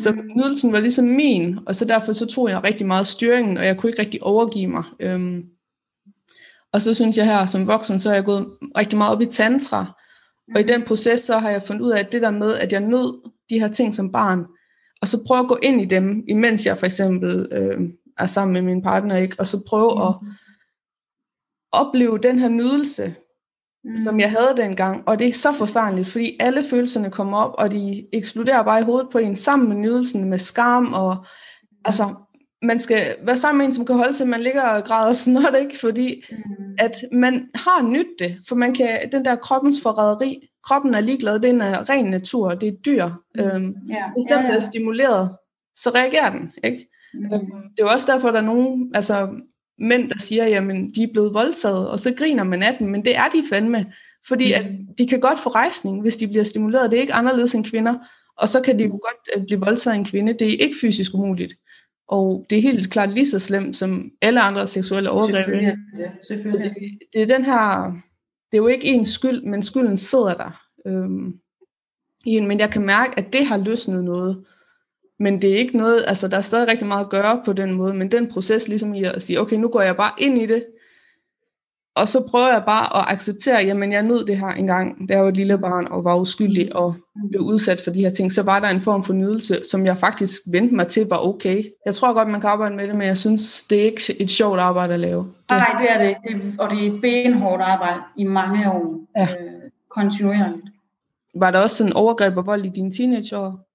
Så Mm. nydelsen var ligesom min, og så derfor så tog jeg rigtig meget styringen, og jeg kunne ikke rigtig overgive mig. Øhm, og så synes jeg her som voksen, så har jeg gået rigtig meget op i tantra, og i den proces, så har jeg fundet ud af, at det der med, at jeg nød de her ting som barn, og så prøve at gå ind i dem, imens jeg for eksempel øh, er sammen med min partner, ikke? og så prøve mm. at opleve den her nydelse, mm. som jeg havde dengang. Og det er så forfærdeligt, fordi alle følelserne kommer op, og de eksploderer bare i hovedet på en, sammen med nydelsen, med skam, og altså, man skal være sammen med en, som kan holde til, at man ligger og græder snot, ikke? Fordi mm. at man har nyt det, for man kan, den der kroppens forræderi, kroppen er ligeglad, det er en ren natur, det er dyr. Mm. Øhm, yeah. Hvis den yeah. bliver stimuleret, så reagerer den, ikke? Mm. Øhm, det er jo også derfor, der er nogen, altså mænd, der siger, jamen de er blevet voldtaget, og så griner man af dem, men det er de fandme, fordi mm. at de kan godt få rejsning, hvis de bliver stimuleret, det er ikke anderledes end kvinder, og så kan de jo godt øh, blive voldtaget af en kvinde, det er ikke fysisk umuligt. Og det er helt klart lige så slemt som alle andre seksuelle overgreb. Selvfølgelig, ja, selvfølgelig. Det, det er den her, det er jo ikke ens skyld, men skylden sidder der. Øhm, men jeg kan mærke, at det har løsnet noget. Men det er ikke noget, altså der er stadig rigtig meget at gøre på den måde, men den proces ligesom i at sige, okay, nu går jeg bare ind i det, og så prøver jeg bare at acceptere, jamen jeg nød det her engang, da jeg var et lille barn og var uskyldig og blev udsat for de her ting, så var der en form for nydelse, som jeg faktisk vendte mig til var okay. Jeg tror godt, man kan arbejde med det, men jeg synes, det er ikke et sjovt arbejde at lave. Det. Nej, det er det det, og det er et benhårdt arbejde i mange år, ja. øh, kontinuerligt. Var der også sådan overgreb og vold i dine teenageår?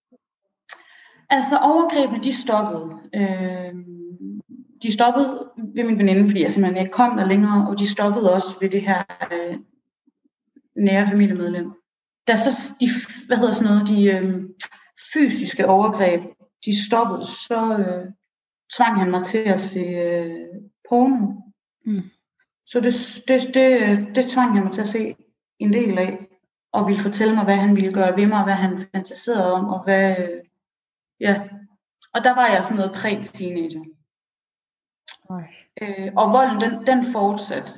Altså overgrebene, de stoppede. Øh, de stoppede ved min veninde, fordi jeg simpelthen ikke kom der længere, og de stoppede også ved det her øh, nære familiemedlem. Da så de, hvad hedder sådan noget, de øh, fysiske overgreb, de stoppede, så øh, tvang han mig til at se øh, porno. Mm. Så det, det, det, det tvang han mig til at se en del af, og ville fortælle mig, hvad han ville gøre ved mig, hvad han fantaserede om, og hvad, øh, ja. Og der var jeg sådan noget præ-teenager. Øh, og volden, den, den fortsatte.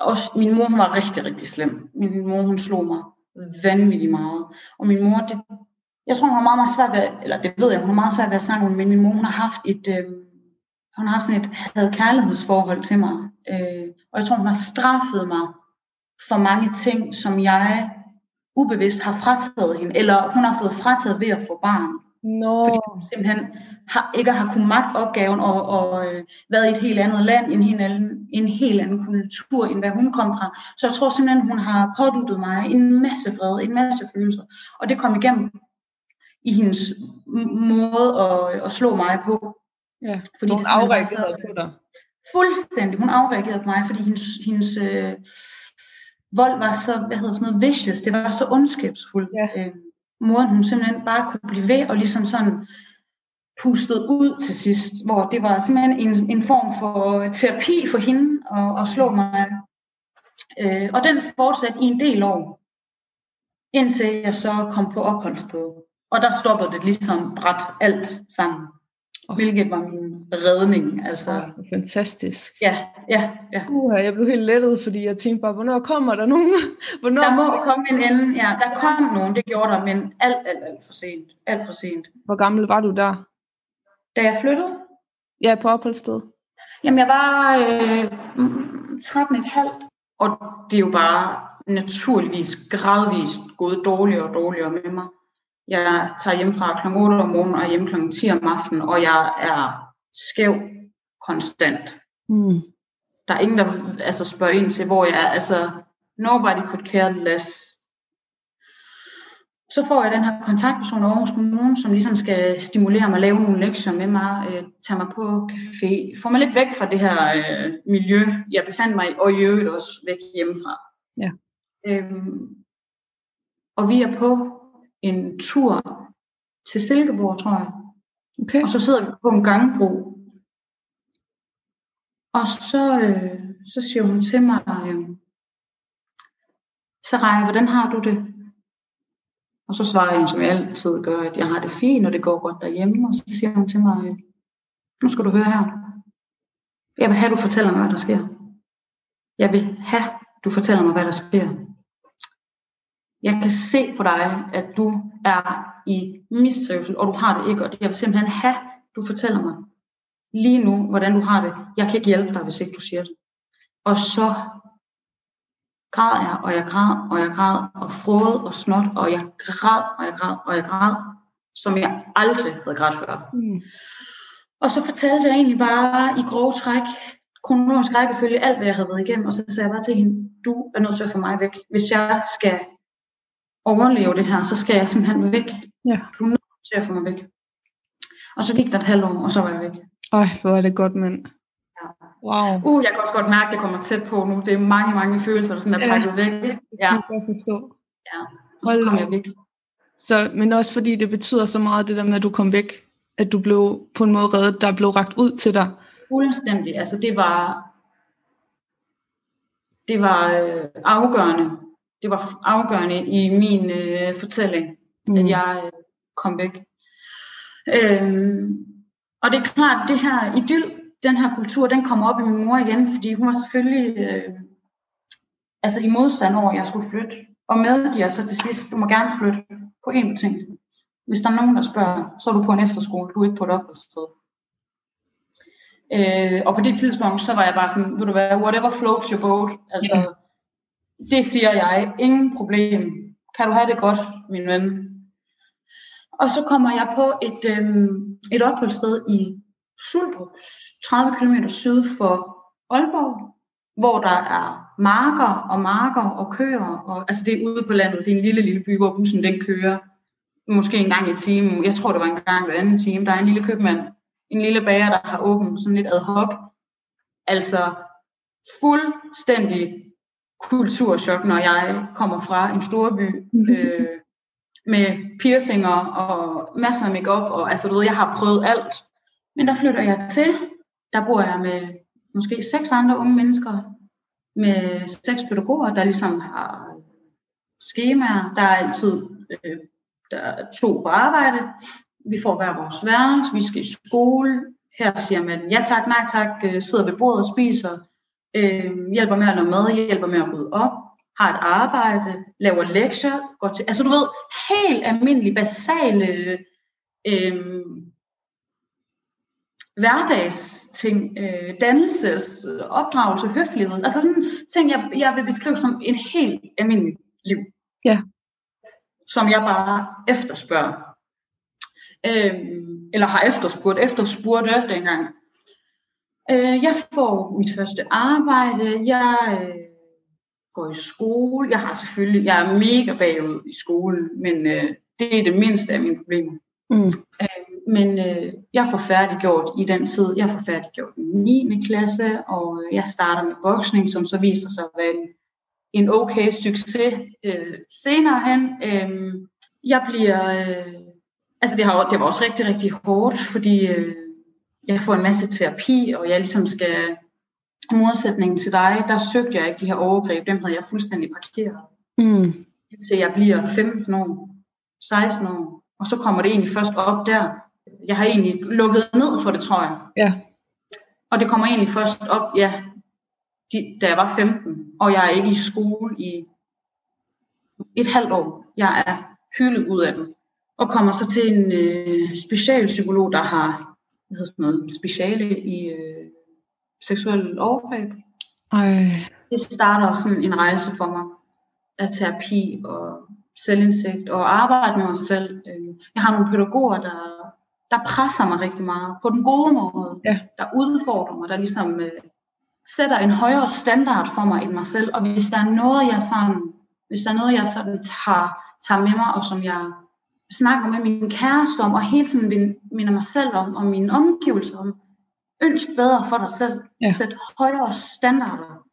Også, min mor hun var rigtig, rigtig slem. Min mor, hun slog mig vanvittigt meget. Og min mor, det, jeg tror, hun har meget, meget svært ved, eller det ved jeg, hun har meget svært ved at snakke om, men min mor, hun har haft et, øh, hun har sådan et havde kærlighedsforhold til mig. Øh, og jeg tror, hun har straffet mig for mange ting, som jeg ubevidst har frataget hende, eller hun har fået frataget ved at få barn. No. Fordi hun simpelthen har, ikke har kunnet magte opgaven og, og øh, været i et helt andet land, en helt, anden, en helt anden kultur, end hvad hun kom fra. Så jeg tror simpelthen, hun har påduttet mig en masse fred, en masse følelser. Og det kom igennem i hendes måde at, at slå mig på. Ja, fordi så hun afreagerede på dig? Fuldstændig. Hun afreagerede på mig, fordi hendes, hendes øh, vold var så, hvad hedder sådan noget, vicious. Det var så ondskabsfuldt. Ja. Øh, moren hun simpelthen bare kunne blive ved og ligesom sådan pustet ud til sidst, hvor det var simpelthen en, en form for terapi for hende at, at slå mig. Øh, og den fortsatte i en del år, indtil jeg så kom på opholdsstedet. Og der stoppede det ligesom bræt alt sammen. Hvilket var min redning. Altså. Oh, fantastisk. Ja, ja, ja. Uh, jeg blev helt lettet, fordi jeg tænkte bare, hvornår kommer der nogen? hvornår der må komme en ende. Ja, der kom nogen, det gjorde der, men alt, alt, alt for sent. Alt for sent. Hvor gammel var du der? Da jeg flyttede? Ja, på opholdssted. Jamen, jeg var øh, 13,5. Og det er jo bare naturligvis gradvist gået dårligere og dårligere med mig. Jeg tager hjem fra kl. 8 om morgenen og hjemme kl. 10 om aftenen, og jeg er skæv konstant. Mm. Der er ingen, der altså, spørger ind til, hvor jeg er. Altså, nobody could care less. Så får jeg den her kontaktperson over hos Kommune, som ligesom skal stimulere mig, lave nogle lektier med mig, øh, tage mig på café, få mig lidt væk fra det her øh, miljø, jeg befandt mig i, og i øvrigt også væk hjemmefra. Ja. Øhm, og vi er på en tur til Silkeborg, tror jeg. Okay. Og så sidder vi på en gangbro. Og så, øh, så siger hun til mig, øh, Saraya, hvordan har du det? Og så svarer jeg, som jeg altid gør, at jeg har det fint, og det går godt derhjemme. Og så siger hun til mig, øh, nu skal du høre her. Jeg vil have, at du fortæller mig, hvad der sker. Jeg vil have, at du fortæller mig, hvad der sker. Jeg kan se på dig, at du er i mistrivsel, og du har det ikke, og jeg vil simpelthen have, du fortæller mig lige nu, hvordan du har det. Jeg kan ikke hjælpe dig, hvis ikke du siger det. Og så græd jeg, og jeg græd, og jeg græd, og frode og snot, og jeg græd, og jeg græd, og jeg græd. som jeg aldrig havde grædt før. Mm. Og så fortalte jeg egentlig bare i grove træk, kronologisk rækkefølge, alt hvad jeg havde været igennem, og så sagde jeg bare til hende, du er nødt til at få mig væk. Hvis jeg skal overleve det her, så skal jeg simpelthen væk. Ja. Du er nødt til at få mig væk. Og så gik der et halvt år, og så var jeg væk. Ej, hvor er det godt, mand. Ja. Wow. Uh, jeg kan også godt mærke, at det kommer tæt på nu. Det er mange, mange følelser, der sådan er pakket ja. væk. Ja. Jeg kan godt forstå. Ja, og så kom jeg væk. Så, men også fordi det betyder så meget, det der med, at du kom væk, at du blev på en måde reddet, der blev ragt ud til dig. Fuldstændig. Altså det var, det var øh, afgørende. Det var afgørende i min øh, fortælling, mm. at jeg øh, kom væk. Øhm, og det er klart, det her idyll, den her kultur, den kommer op i min mor igen, fordi hun var selvfølgelig øh, altså i modstand over, at jeg skulle flytte. Og medgiver så til sidst, du må gerne flytte på en betingelse. Hvis der er nogen, der spørger, så er du på en efterskole, du er ikke på et opholdssted. Øh, og på det tidspunkt, så var jeg bare sådan, vil du være, whatever floats your boat. Altså, yeah det siger jeg, ingen problem. Kan du have det godt, min ven? Og så kommer jeg på et, øh, et opholdssted i Suldrup, 30 km syd for Aalborg, hvor der er marker og marker og køer. Og, altså det er ude på landet, det er en lille, lille by, hvor bussen den kører måske en gang i timen. Jeg tror, det var en gang hver anden time. Der er en lille købmand, en lille bager, der har åbent sådan lidt ad hoc. Altså fuldstændig kulturschok, når jeg kommer fra en storby øh, med piercinger og masser af makeup og altså du ved, jeg har prøvet alt. Men der flytter jeg til. Der bor jeg med måske seks andre unge mennesker, med seks pædagoger, der ligesom har skemaer. Der er altid øh, der er to på arbejde. Vi får hver vores værelse, vi skal i skole. Her siger man ja tak, nej tak, øh, sidder ved bordet og spiser, øh, hjælper med at lave mad, hjælper med at rydde op, har et arbejde, laver lektier, går til, altså du ved, helt almindelige, basale øh, hverdagsting, øh, dannelses, opdragelse, høflighed, altså sådan ting, jeg, jeg vil beskrive som en helt almindelig liv. Ja. Som jeg bare efterspørger. Øh, eller har efterspurgt, efterspurgte dengang. Øh, jeg får mit første arbejde, jeg øh, går i skole, jeg har selvfølgelig, jeg er mega bagud i skolen, men øh, det er det mindste af mine problemer. Mm. Øh, men øh, jeg får færdiggjort i den tid, jeg får færdiggjort i 9. klasse, og øh, jeg starter med boksning, som så viser sig at være en, en okay succes øh, senere hen. Øh, jeg bliver, øh, altså det, har, det var også rigtig, rigtig hårdt, fordi øh, jeg får en masse terapi, og jeg ligesom skal, i modsætning til dig, der søgte jeg ikke de her overgreb, dem havde jeg fuldstændig parkeret. Mm. Til jeg bliver 15 år, 16 år, og så kommer det egentlig først op der, jeg har egentlig lukket ned for det, tror jeg. Ja. Og det kommer egentlig først op, ja, de, da jeg var 15, og jeg er ikke i skole i et halvt år. Jeg er hyldet ud af den. Og kommer så til en øh, specialpsykolog, der har hvad hedder sådan noget, speciale i øh, seksuel overgreb. Ej. Det starter sådan en rejse for mig af terapi og selvindsigt og arbejde med mig selv. Øh, jeg har nogle pædagoger, der der presser mig rigtig meget på den gode måde, ja. der udfordrer mig, der ligesom øh, sætter en højere standard for mig end mig selv. Og hvis der er noget, jeg sådan, hvis der er noget, jeg sådan tager, tager med mig, og som jeg snakker med min kæreste om, og hele tiden minder mig selv om, og mine omgivelser om, ønsk bedre for dig selv. Ja. Sæt højere standarder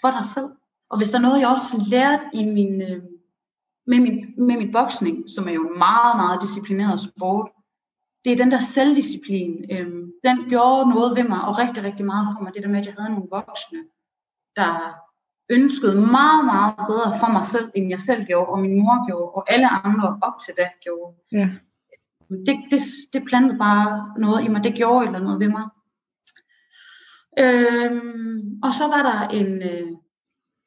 for dig selv. Og hvis der er noget, jeg også lært i min, øh, med, min, med mit boksning, som er jo en meget, meget disciplineret sport, det er den der selvdisciplin, øhm, den gjorde noget ved mig, og rigtig, rigtig meget for mig, det der med, at jeg havde nogle voksne, der ønskede meget, meget bedre for mig selv, end jeg selv gjorde, og min mor gjorde, og alle andre op til det gjorde. Ja. Det, det, det plantede bare noget i mig, det gjorde eller noget ved mig. Øhm, og så var der en, øh,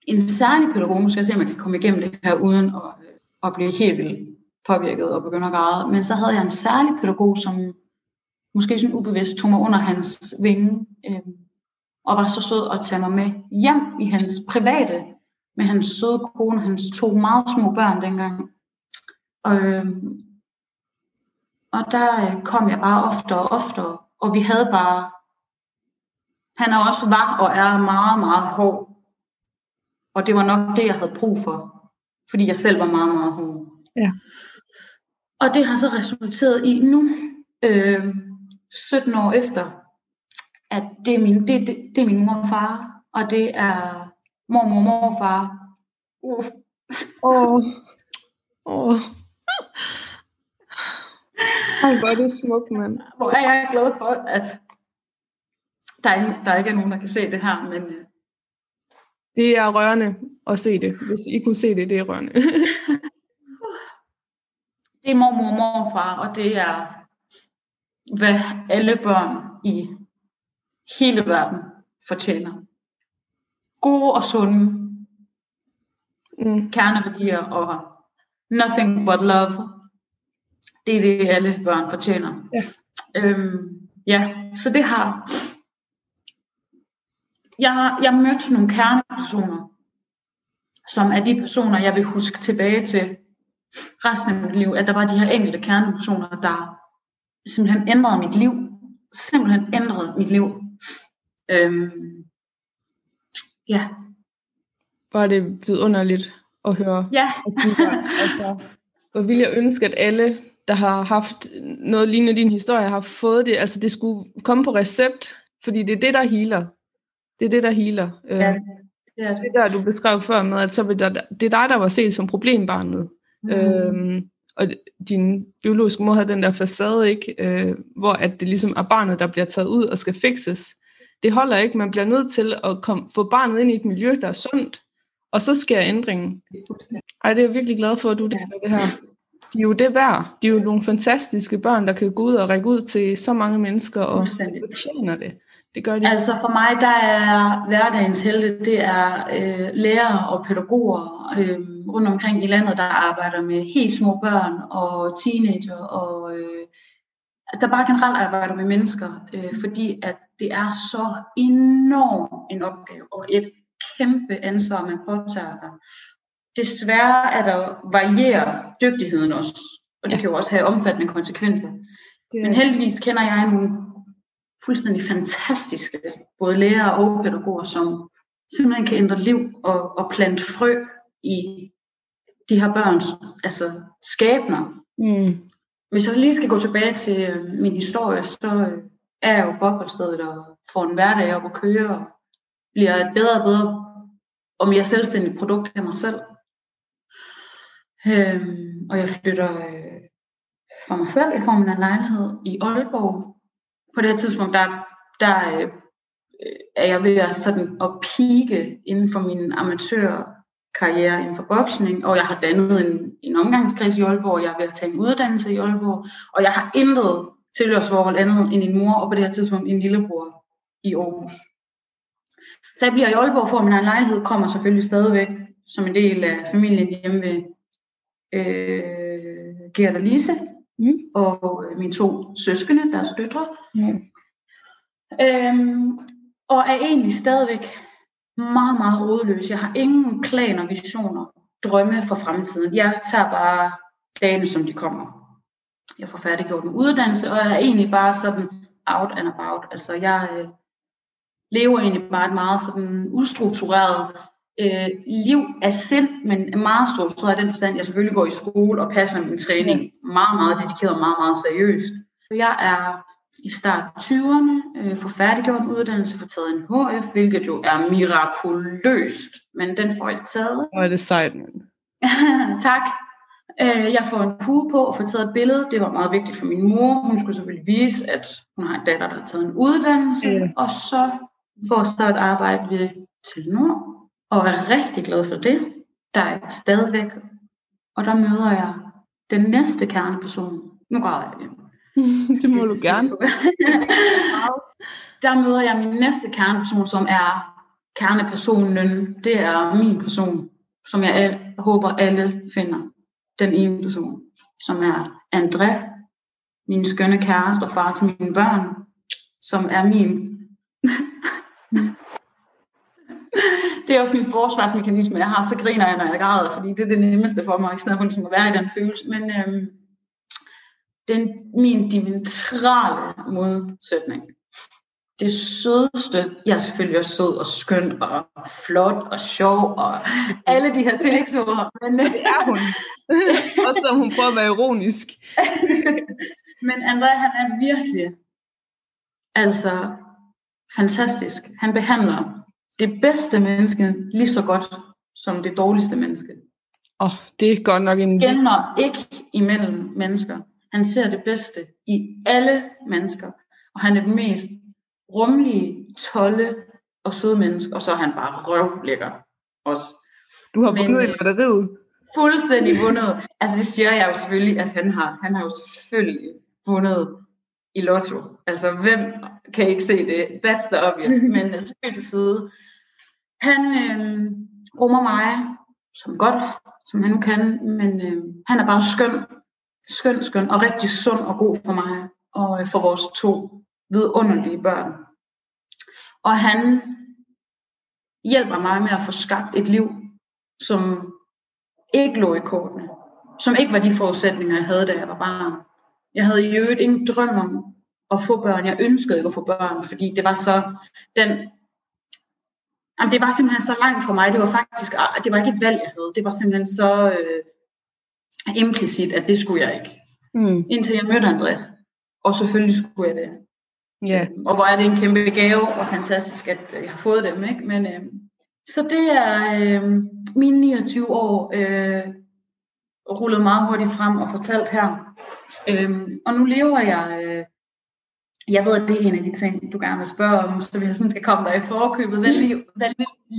en særlig pædagog, nu skal jeg se, om jeg kan komme igennem det her, uden at, øh, at blive helt vildt påvirket og begynder at græde. Men så havde jeg en særlig pædagog, som måske sådan ubevidst tog mig under hans vinge, øh, og var så sød at tage mig med hjem i hans private, med hans søde kone, hans to meget små børn dengang. Og, øh, Og der øh, kom jeg bare oftere og oftere, og vi havde bare, han er også var og er meget, meget hård. Og det var nok det, jeg havde brug for, fordi jeg selv var meget, meget hård. Ja. Og det har så resulteret i nu, øh, 17 år efter, at det er min, det, det, det er min mor og far, og det er mormor og morfar. Uh. Åh. Åh. Ej, hvor er det smukt, mand. Hvor er jeg glad for, at der, er, der ikke er nogen, der kan se det her, men øh, Det er rørende at se det. Hvis I kunne se det, det er rørende. det er mormor og morfar, og det er, hvad alle børn i hele verden fortjener. Gode og sunde mm. kerneværdier og nothing but love. Det er det, alle børn fortjener. Ja. Øhm, ja, så det har... Jeg, jeg mødte nogle kernepersoner, som er de personer, jeg vil huske tilbage til resten af mit liv, at der var de her enkelte kernepersoner, der simpelthen ændrede mit liv. Simpelthen ændrede mit liv. Øhm, ja. Var det vidunderligt at høre. Ja. altså, hvor ville jeg ønske, at alle, der har haft noget lignende din historie, har fået det. Altså, det skulle komme på recept, fordi det er det, der healer. Det er det, der healer. Ja, det er det. det der, du beskrev før med, at så vil der, det er dig, der var set som problembarnet. Mm. Øhm, og din biologiske mor havde den der facade, ikke? Øh, hvor at det ligesom er barnet, der bliver taget ud og skal fikses. Det holder ikke. Man bliver nødt til at komme, få barnet ind i et miljø, der er sundt, og så sker ændringen. Ej, det er jeg virkelig glad for, at du deler det her. De er jo det værd. De er jo nogle fantastiske børn, der kan gå ud og række ud til så mange mennesker, og fortjener det. Det gør de. Altså for mig, der er hverdagens helte, det er øh, lærere og pædagoger øh, rundt omkring i landet, der arbejder med helt små børn og teenager, og øh, der bare generelt arbejder med mennesker, øh, fordi at det er så enorm en opgave, og et kæmpe ansvar, man påtager sig. Desværre er der varierer dygtigheden også, og det Ja. kan jo også have omfattende konsekvenser. det Men heldigvis kender jeg nogle fuldstændig fantastiske, både lærere og pædagoger, som simpelthen kan ændre liv og, og plante frø i de her børns altså skæbner. mm. Hvis jeg lige skal gå tilbage til øh, min historie, så øh, er jeg jo på opholdsstedet og får en hverdag op at køre, og bliver et bedre og bedre og mere selvstændigt produkt af mig selv. Øhm, og jeg flytter øh, for mig selv i form af en lejlighed i Aalborg. På det her tidspunkt, der, der øh, øh er jeg ved at, sådan, at pike inden for min amatør amatørkarriere inden for boksning, og jeg har dannet en, en omgangskreds i Aalborg, jeg er ved at tage en uddannelse i Aalborg, og jeg har intet tilhørsforhold andet end en mor, og på det her tidspunkt en lillebror i Aarhus. Så jeg bliver i Aalborg, får min egen lejlighed, kommer selvfølgelig stadigvæk som en del af familien hjemme ved øh, Gert og Lise, Mm. og øh, mine to søskende, deres døtre. Mm. Øhm, og er egentlig stadigvæk meget, meget rodløs. Jeg har ingen planer, visioner, drømme for fremtiden. Jeg tager bare dagene, som de kommer. Jeg får færdiggjort en uddannelse, og jeg er egentlig bare sådan out and about. Altså jeg øh, lever egentlig bare et meget sådan ustruktureret øh, liv af sind, men meget struktureret i den forstand, jeg selvfølgelig går i skole og passer min træning meget, meget dedikeret og meget, meget seriøst. Så jeg er i start 20'erne, øh, får færdiggjort en uddannelse, får taget en HF, hvilket jo er mirakuløst, men den får jeg taget. Hvor er det sejt, mand. tak. Øh, jeg får en pude på og får taget et billede. Det var meget vigtigt for min mor. Hun skulle selvfølgelig vise, at hun har en datter, der har taget en uddannelse. Ja. Og så får jeg et arbejde ved Telenor, og er rigtig glad for det. Der er stadigvæk. Og der møder jeg den næste kerneperson. Nu græder jeg igen. det må du gerne. Der møder jeg min næste kerneperson, som er kernepersonen. Det er min person, som jeg al- håber alle finder. Den ene person, som er André, min skønne kæreste og far til mine børn, som er min... det er også en forsvarsmekanisme, jeg har, så griner jeg, når jeg græder, fordi det er det nemmeste for mig, i stedet for at være i den følelse. Men øhm, Er min dimensionale modsætning. Det sødeste, jeg er selvfølgelig også sød og skøn og flot og sjov og alle de her tillægsord. Men det er hun. også som hun prøver at være ironisk. men André, han er virkelig altså fantastisk. Han behandler det bedste menneske lige så godt som det dårligste menneske. Åh, oh, det er godt nok en... Skænder ikke imellem mennesker. Han ser det bedste i alle mennesker. Og han er den mest rummelige, tolle og søde menneske. Og så er han bare røvlækker også. Du har vundet i lotteriet. Fuldstændig vundet. Altså det siger jeg jo selvfølgelig, at han har. Han har jo selvfølgelig vundet i lotto. Altså hvem kan ikke se det? That's the obvious. Men spøg til side. Han øh, rummer mig som godt, som han kan, men øh, han er bare skøn, skøn, skøn, og rigtig sund og god for mig, og øh, for vores to vidunderlige børn. Og han hjælper mig med at få skabt et liv, som ikke lå i kortene, som ikke var de forudsætninger, jeg havde, da jeg var barn. Jeg havde i øvrigt ingen drøm om at få børn. Jeg ønskede ikke at få børn, fordi det var så den Jamen, det var simpelthen så langt for mig. Det var faktisk, ah, det var ikke et valg, jeg havde. Det var simpelthen så øh, implicit, at det skulle jeg ikke. Mm. Indtil jeg mødte André. Og selvfølgelig skulle jeg det. Yeah. Og hvor er det en kæmpe gave, og fantastisk, at jeg har fået dem. Ikke? Men, øh, så det er øh, mine 29 år øh, rullet meget hurtigt frem og fortalt her. Øh, og nu lever jeg øh, jeg ved, at det er en af de ting, du gerne vil spørge om, så jeg sådan skal komme dig i forkøbet. Hvad liv, hvad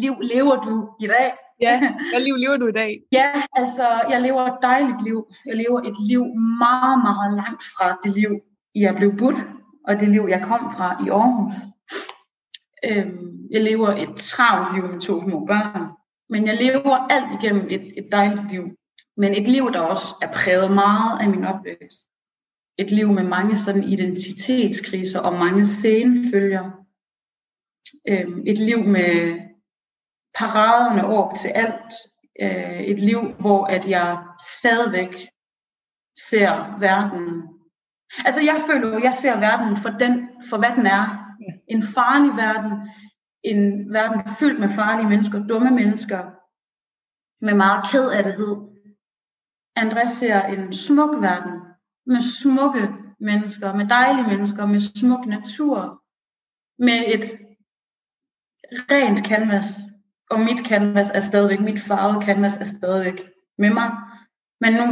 liv lever du i dag? Ja, hvad liv lever du i dag? Ja, altså, jeg lever et dejligt liv. Jeg lever et liv meget, meget langt fra det liv, jeg blev budt, og det liv, jeg kom fra i Aarhus. Øhm, jeg lever et travlt liv med to små børn, men jeg lever alt igennem et, et dejligt liv. Men et liv, der også er præget meget af min opvækst et liv med mange sådan identitetskriser og mange senfølger. Øhm, et liv med paraderne op til alt. Øh, et liv, hvor at jeg stadigvæk ser verden. Altså jeg føler at jeg ser verden for, den, for hvad den er. En farlig verden. En verden fyldt med farlige mennesker, dumme mennesker, med meget kedattighed. Andreas ser en smuk verden, med smukke mennesker, med dejlige mennesker, med smuk natur, med et rent canvas. Og mit canvas er stadigvæk, mit farvede canvas er stadigvæk med mig. Men nu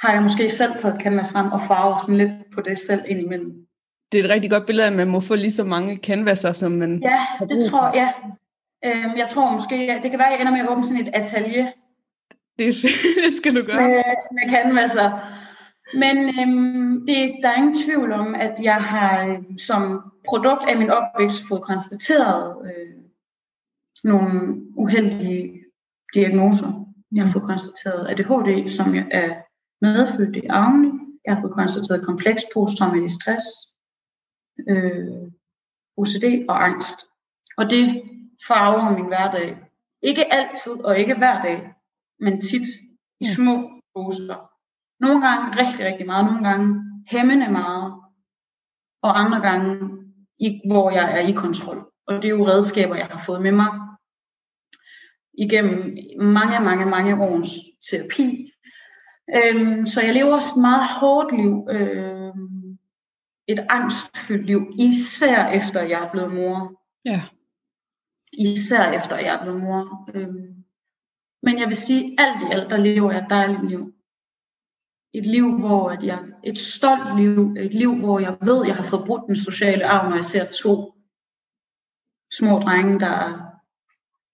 har jeg måske selv taget canvas frem og farver sådan lidt på det selv indimellem. Det er et rigtig godt billede at man må få lige så mange canvaser, som man Ja, det tror jeg. Ja. Øhm, jeg tror måske, det kan være, at jeg ender med at åbne sådan et atelier. Det, det skal du gøre. Med, med canvaser. Men øhm, det, der er ingen tvivl om, at jeg har øh, som produkt af min opvækst fået konstateret øh, nogle uheldige diagnoser. Jeg har fået konstateret ADHD, som jeg er medfødt i arvene. Jeg har fået konstateret kompleks posttraumatisk stress, øh, OCD og angst. Og det farver min hverdag. Ikke altid og ikke hver dag, men tit i små doser. Nogle gange rigtig, rigtig meget, nogle gange hæmmende meget, og andre gange, hvor jeg er i kontrol. Og det er jo redskaber, jeg har fået med mig igennem mange, mange, mange års terapi. Øhm, så jeg lever også et meget hårdt liv, øhm, et angstfyldt liv, især efter jeg er blevet mor. Ja. Især efter jeg er blevet mor. Øhm, men jeg vil sige, alt i alt, der lever jeg et dejligt liv et liv, hvor at jeg, et stolt liv, et liv, hvor jeg ved, jeg har fået brudt den sociale arv, når jeg ser to små drenge, der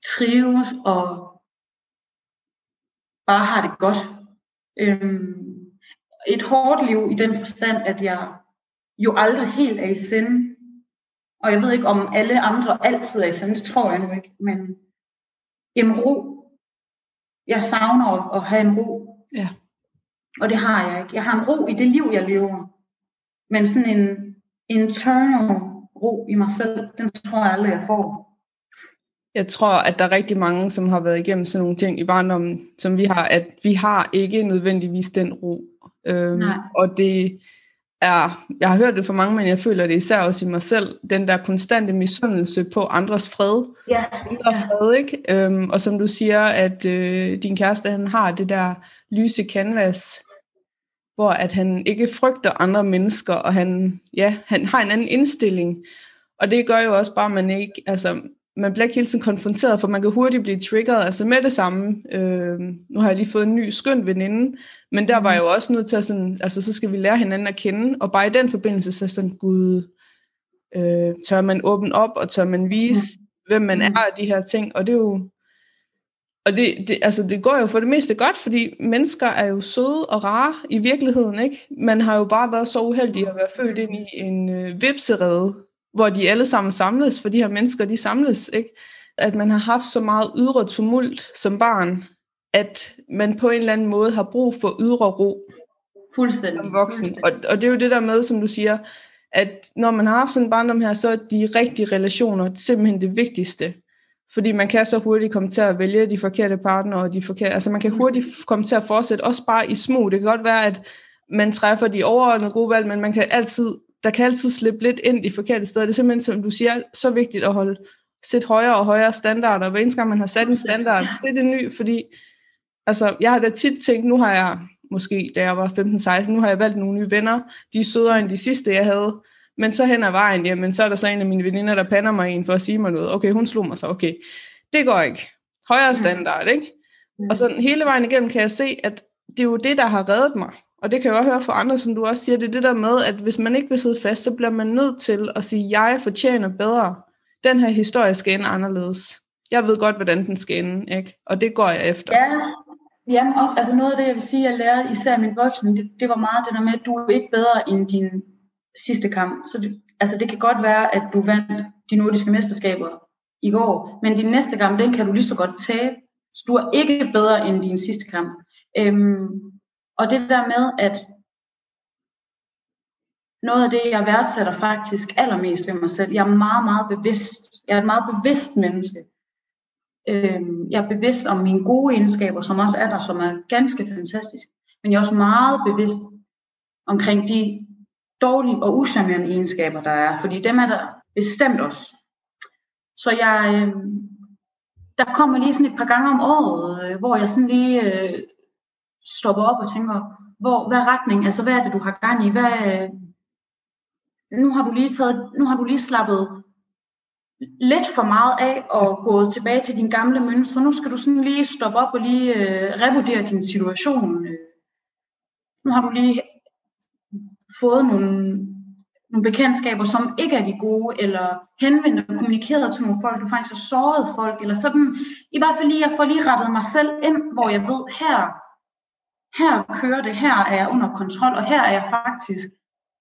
trives og bare har det godt. Øhm, et hårdt liv i den forstand, at jeg jo aldrig helt er i sind. Og jeg ved ikke, om alle andre altid er i sind, det tror jeg nu ikke, men en ro. Jeg savner at, at have en ro. Ja. Og det har jeg ikke. Jeg har en ro i det liv, jeg lever. Men sådan en internal ro i mig selv, den tror jeg aldrig, jeg får. Jeg tror, at der er rigtig mange, som har været igennem sådan nogle ting i barndommen, som vi har, at vi har ikke nødvendigvis den ro. Øhm, og det er, jeg har hørt det for mange, men jeg føler det især også i mig selv, den der konstante misundelse på andres fred. Ja. Andres fred, ikke? Øhm, og som du siger, at øh, din kæreste, han har det der lyse canvas, hvor at han ikke frygter andre mennesker, og han, ja, han har en anden indstilling. Og det gør jo også bare, at man ikke, altså, man bliver ikke hele tiden konfronteret, for man kan hurtigt blive triggeret, altså med det samme. Øh, nu har jeg lige fået en ny skøn veninde, men der var jeg jo også nødt til at sådan, altså så skal vi lære hinanden at kende, og bare i den forbindelse, så sådan, gud, øh, tør man åbne op, og tør man vise, mm. hvem man er af de her ting, og det er jo, og det, det, altså det går jo for det meste godt, fordi mennesker er jo søde og rare i virkeligheden, ikke? Man har jo bare været så uheldig at være født ind i en øh, vipserede, hvor de alle sammen samles, for de her mennesker, de samles, ikke? At man har haft så meget ydre tumult som barn, at man på en eller anden måde har brug for ydre ro. Fuldstændig. Som voksen. Og, og det er jo det der med, som du siger, at når man har haft sådan en barndom her, så er de rigtige relationer simpelthen det vigtigste. Fordi man kan så hurtigt komme til at vælge de forkerte partnere, og de forkerte, altså man kan hurtigt komme til at fortsætte, også bare i smug. Det kan godt være, at man træffer de overordnede gode valg, men man kan altid, der kan altid slippe lidt ind de forkerte steder. Det er simpelthen, som du siger, så vigtigt at holde sætte højere og højere standarder. Hver eneste gang man har sat en standard, sæt en ny, fordi altså, jeg har da tit tænkt, nu har jeg, måske da jeg var 15-16, nu har jeg valgt nogle nye venner, de er sødere end de sidste, jeg havde, men så hen ad vejen, jamen, så er der så en af mine veninder, der pander mig en for at sige mig noget. Okay, hun slog mig så, okay. Det går ikke. Højere standard, ikke? Og så hele vejen igennem kan jeg se, at det er jo det, der har reddet mig. Og det kan jeg også høre fra andre, som du også siger, det er det der med, at hvis man ikke vil sidde fast, så bliver man nødt til at sige, jeg fortjener bedre. Den her historie skal ende anderledes. Jeg ved godt, hvordan den skal ende, ikke? Og det går jeg efter. Ja, Jamen også, altså noget af det, jeg vil sige, jeg lærte især min voksen, det, det var meget det der med, at du er ikke bedre end din sidste kamp. Så det, altså det kan godt være, at du vandt de nordiske mesterskaber i går, men din næste kamp, den kan du lige så godt tabe. Så du er ikke bedre end din sidste kamp. Øhm, og det der med, at noget af det, jeg værdsætter faktisk allermest ved mig selv, jeg er meget, meget bevidst. Jeg er et meget bevidst menneske. Øhm, jeg er bevidst om mine gode egenskaber, som også er der, som er ganske fantastisk. Men jeg er også meget bevidst omkring de dårlige og usammerende egenskaber, der er. Fordi dem er der bestemt også. Så jeg, øhm, der kommer lige sådan et par gange om året, øh, hvor jeg sådan lige øh, stopper op og tænker, hvor, hvad retning, altså hvad er det, du har gang i? Hvad, øh, nu har du lige taget, nu har du lige slappet lidt for meget af og gået tilbage til din gamle mønstre. Nu skal du sådan lige stoppe op og lige øh, revurdere din situation. Øh. Nu har du lige fået nogle, nogle bekendtskaber, som ikke er de gode, eller henvendt og kommunikeret til nogle folk, du faktisk har såret folk, eller sådan. I hvert fald lige, jeg får lige rettet mig selv ind, hvor jeg ved, her, her kører det, her er jeg under kontrol, og her er jeg faktisk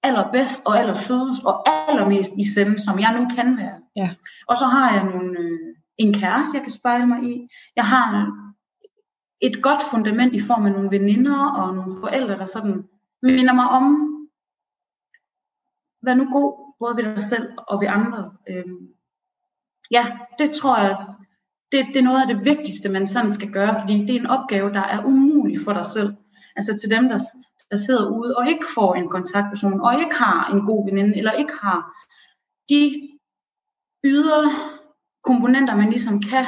allerbedst og allersødest og allermest i sende, som jeg nu kan være. Ja. Og så har jeg nogle, øh, en kæreste, jeg kan spejle mig i. Jeg har et godt fundament i form af nogle veninder og nogle forældre, der sådan minder mig om, vær nu god, både ved dig selv og ved andre. Øhm, ja, det tror jeg, det, det er noget af det vigtigste, man sådan skal gøre, fordi det er en opgave, der er umulig for dig selv. Altså til dem, der, der sidder ude og ikke får en kontaktperson, og ikke har en god veninde, eller ikke har de ydre komponenter, man ligesom kan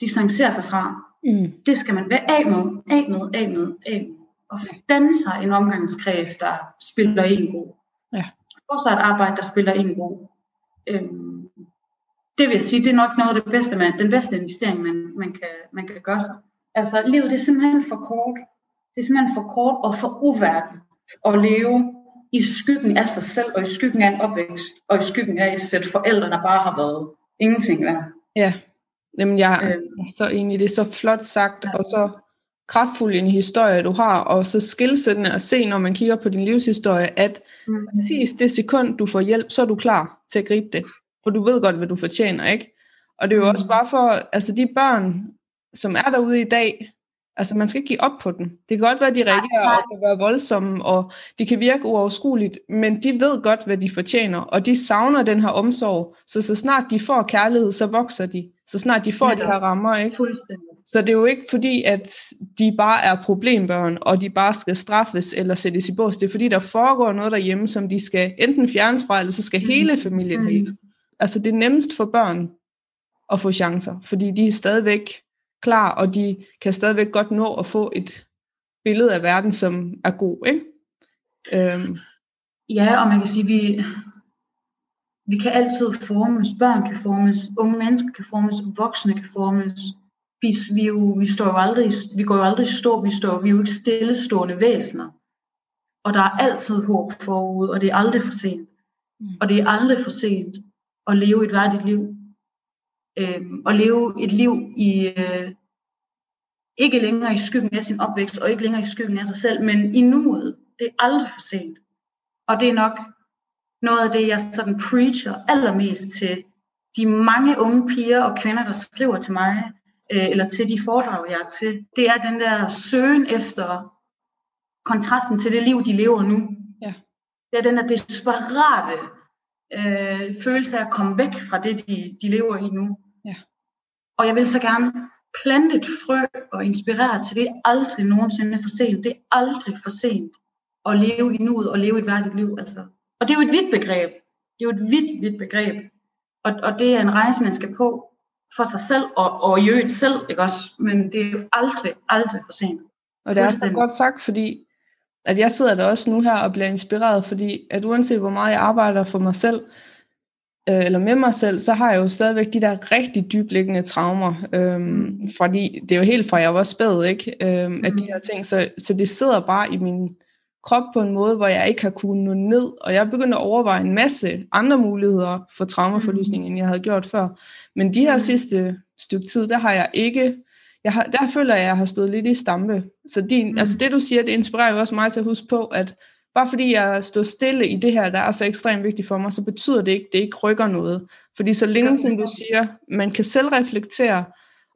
distancere sig fra. Mm. Det skal man være af med, af med, af med, af med. Og danne sig en omgangskreds, der spiller en god. Ja. Også et arbejde, der spiller en god. Øhm, det vil jeg sige, det er nok noget af det bedste, man, den bedste investering, man, man, kan, man kan gøre sig. Altså, livet det er simpelthen for kort det er simpelthen for kort og for uværdigt at leve i skyggen af sig selv, og i skyggen af en opvækst, og i skyggen af et sæt forældre, der bare har været ingenting værd. Ja, Jamen, jeg er øh, så enig, det er så flot sagt, ja. og så kraftfuld en historie, du har, og så skilsættende at se, når man kigger på din livshistorie, at mm. præcis det sekund, du får hjælp, så er du klar til at gribe det. For du ved godt, hvad du fortjener, ikke? Og det er jo mm. også bare for, altså de børn, som er derude i dag, Altså, man skal ikke give op på den. Det kan godt være, at de reagerer og kan være voldsomme, og de kan virke uoverskueligt, men de ved godt, hvad de fortjener, og de savner den her omsorg. Så så snart de får kærlighed, så vokser de. Så snart de får ja, de her rammer, ikke? Fuldstændig. Så det er jo ikke fordi, at de bare er problembørn, og de bare skal straffes eller sættes i bås. Det er fordi, der foregår noget derhjemme, som de skal enten fjernes fra, eller så skal hele familien mm. hele. Altså det er nemmest for børn at få chancer, fordi de er stadigvæk klar, og de kan stadigvæk godt nå at få et billede af verden, som er god. Ikke? Øhm. Ja, og man kan sige, vi, vi kan altid formes, børn kan formes, unge mennesker kan formes, voksne kan formes. Vi, vi, jo, vi, står jo aldrig, vi går jo aldrig stå, vi, står, vi er jo ikke stillestående væsener. Og der er altid håb forud, og det er aldrig for sent. Mm. Og det er aldrig for sent at leve et værdigt liv. Øhm, at leve et liv i, øh, ikke længere i skyggen af sin opvækst, og ikke længere i skyggen af sig selv, men i nuet. Det er aldrig for sent. Og det er nok noget af det, jeg sådan preacher allermest til de mange unge piger og kvinder, der skriver til mig, øh, eller til de foredrag, jeg er til. Det er den der søgen efter kontrasten til det liv, de lever nu. Ja. Det er den der desperate øh, følelse af at komme væk fra det, de, de lever i nu. Og jeg vil så gerne plante et frø og inspirere til det. Aldrig nogensinde for sent. Det er aldrig for sent at leve i nuet og leve et værdigt liv. Altså. Og det er jo et vidt begreb. Det er jo et vidt, vidt begreb. Og, og det er en rejse, man skal på for sig selv, og, og i øvrigt selv, ikke også? Men det er jo aldrig, aldrig for sent. Og det er så godt sagt, fordi at jeg sidder der også nu her og bliver inspireret, fordi at uanset hvor meget jeg arbejder for mig selv, øh, eller med mig selv, så har jeg jo stadigvæk de der rigtig dybliggende traumer, øhm, mm. fordi det er jo helt fra jeg var spæd, ikke? Øhm, mm. at de her ting, så, så det sidder bare i min krop på en måde, hvor jeg ikke har kunnet nå ned, og jeg begyndte at overveje en masse andre muligheder for traumaforløsning, mm. end jeg havde gjort før. Men de her mm. sidste stykke tid, der har jeg ikke, jeg har, der føler jeg, at jeg har stået lidt i stampe. Så din, mm. altså det du siger, det inspirerer jo også mig til at huske på, at bare fordi jeg står stille i det her, der er så ekstremt vigtigt for mig, så betyder det ikke, at det ikke rykker noget. Fordi så længe, som du siger, man kan selv reflektere,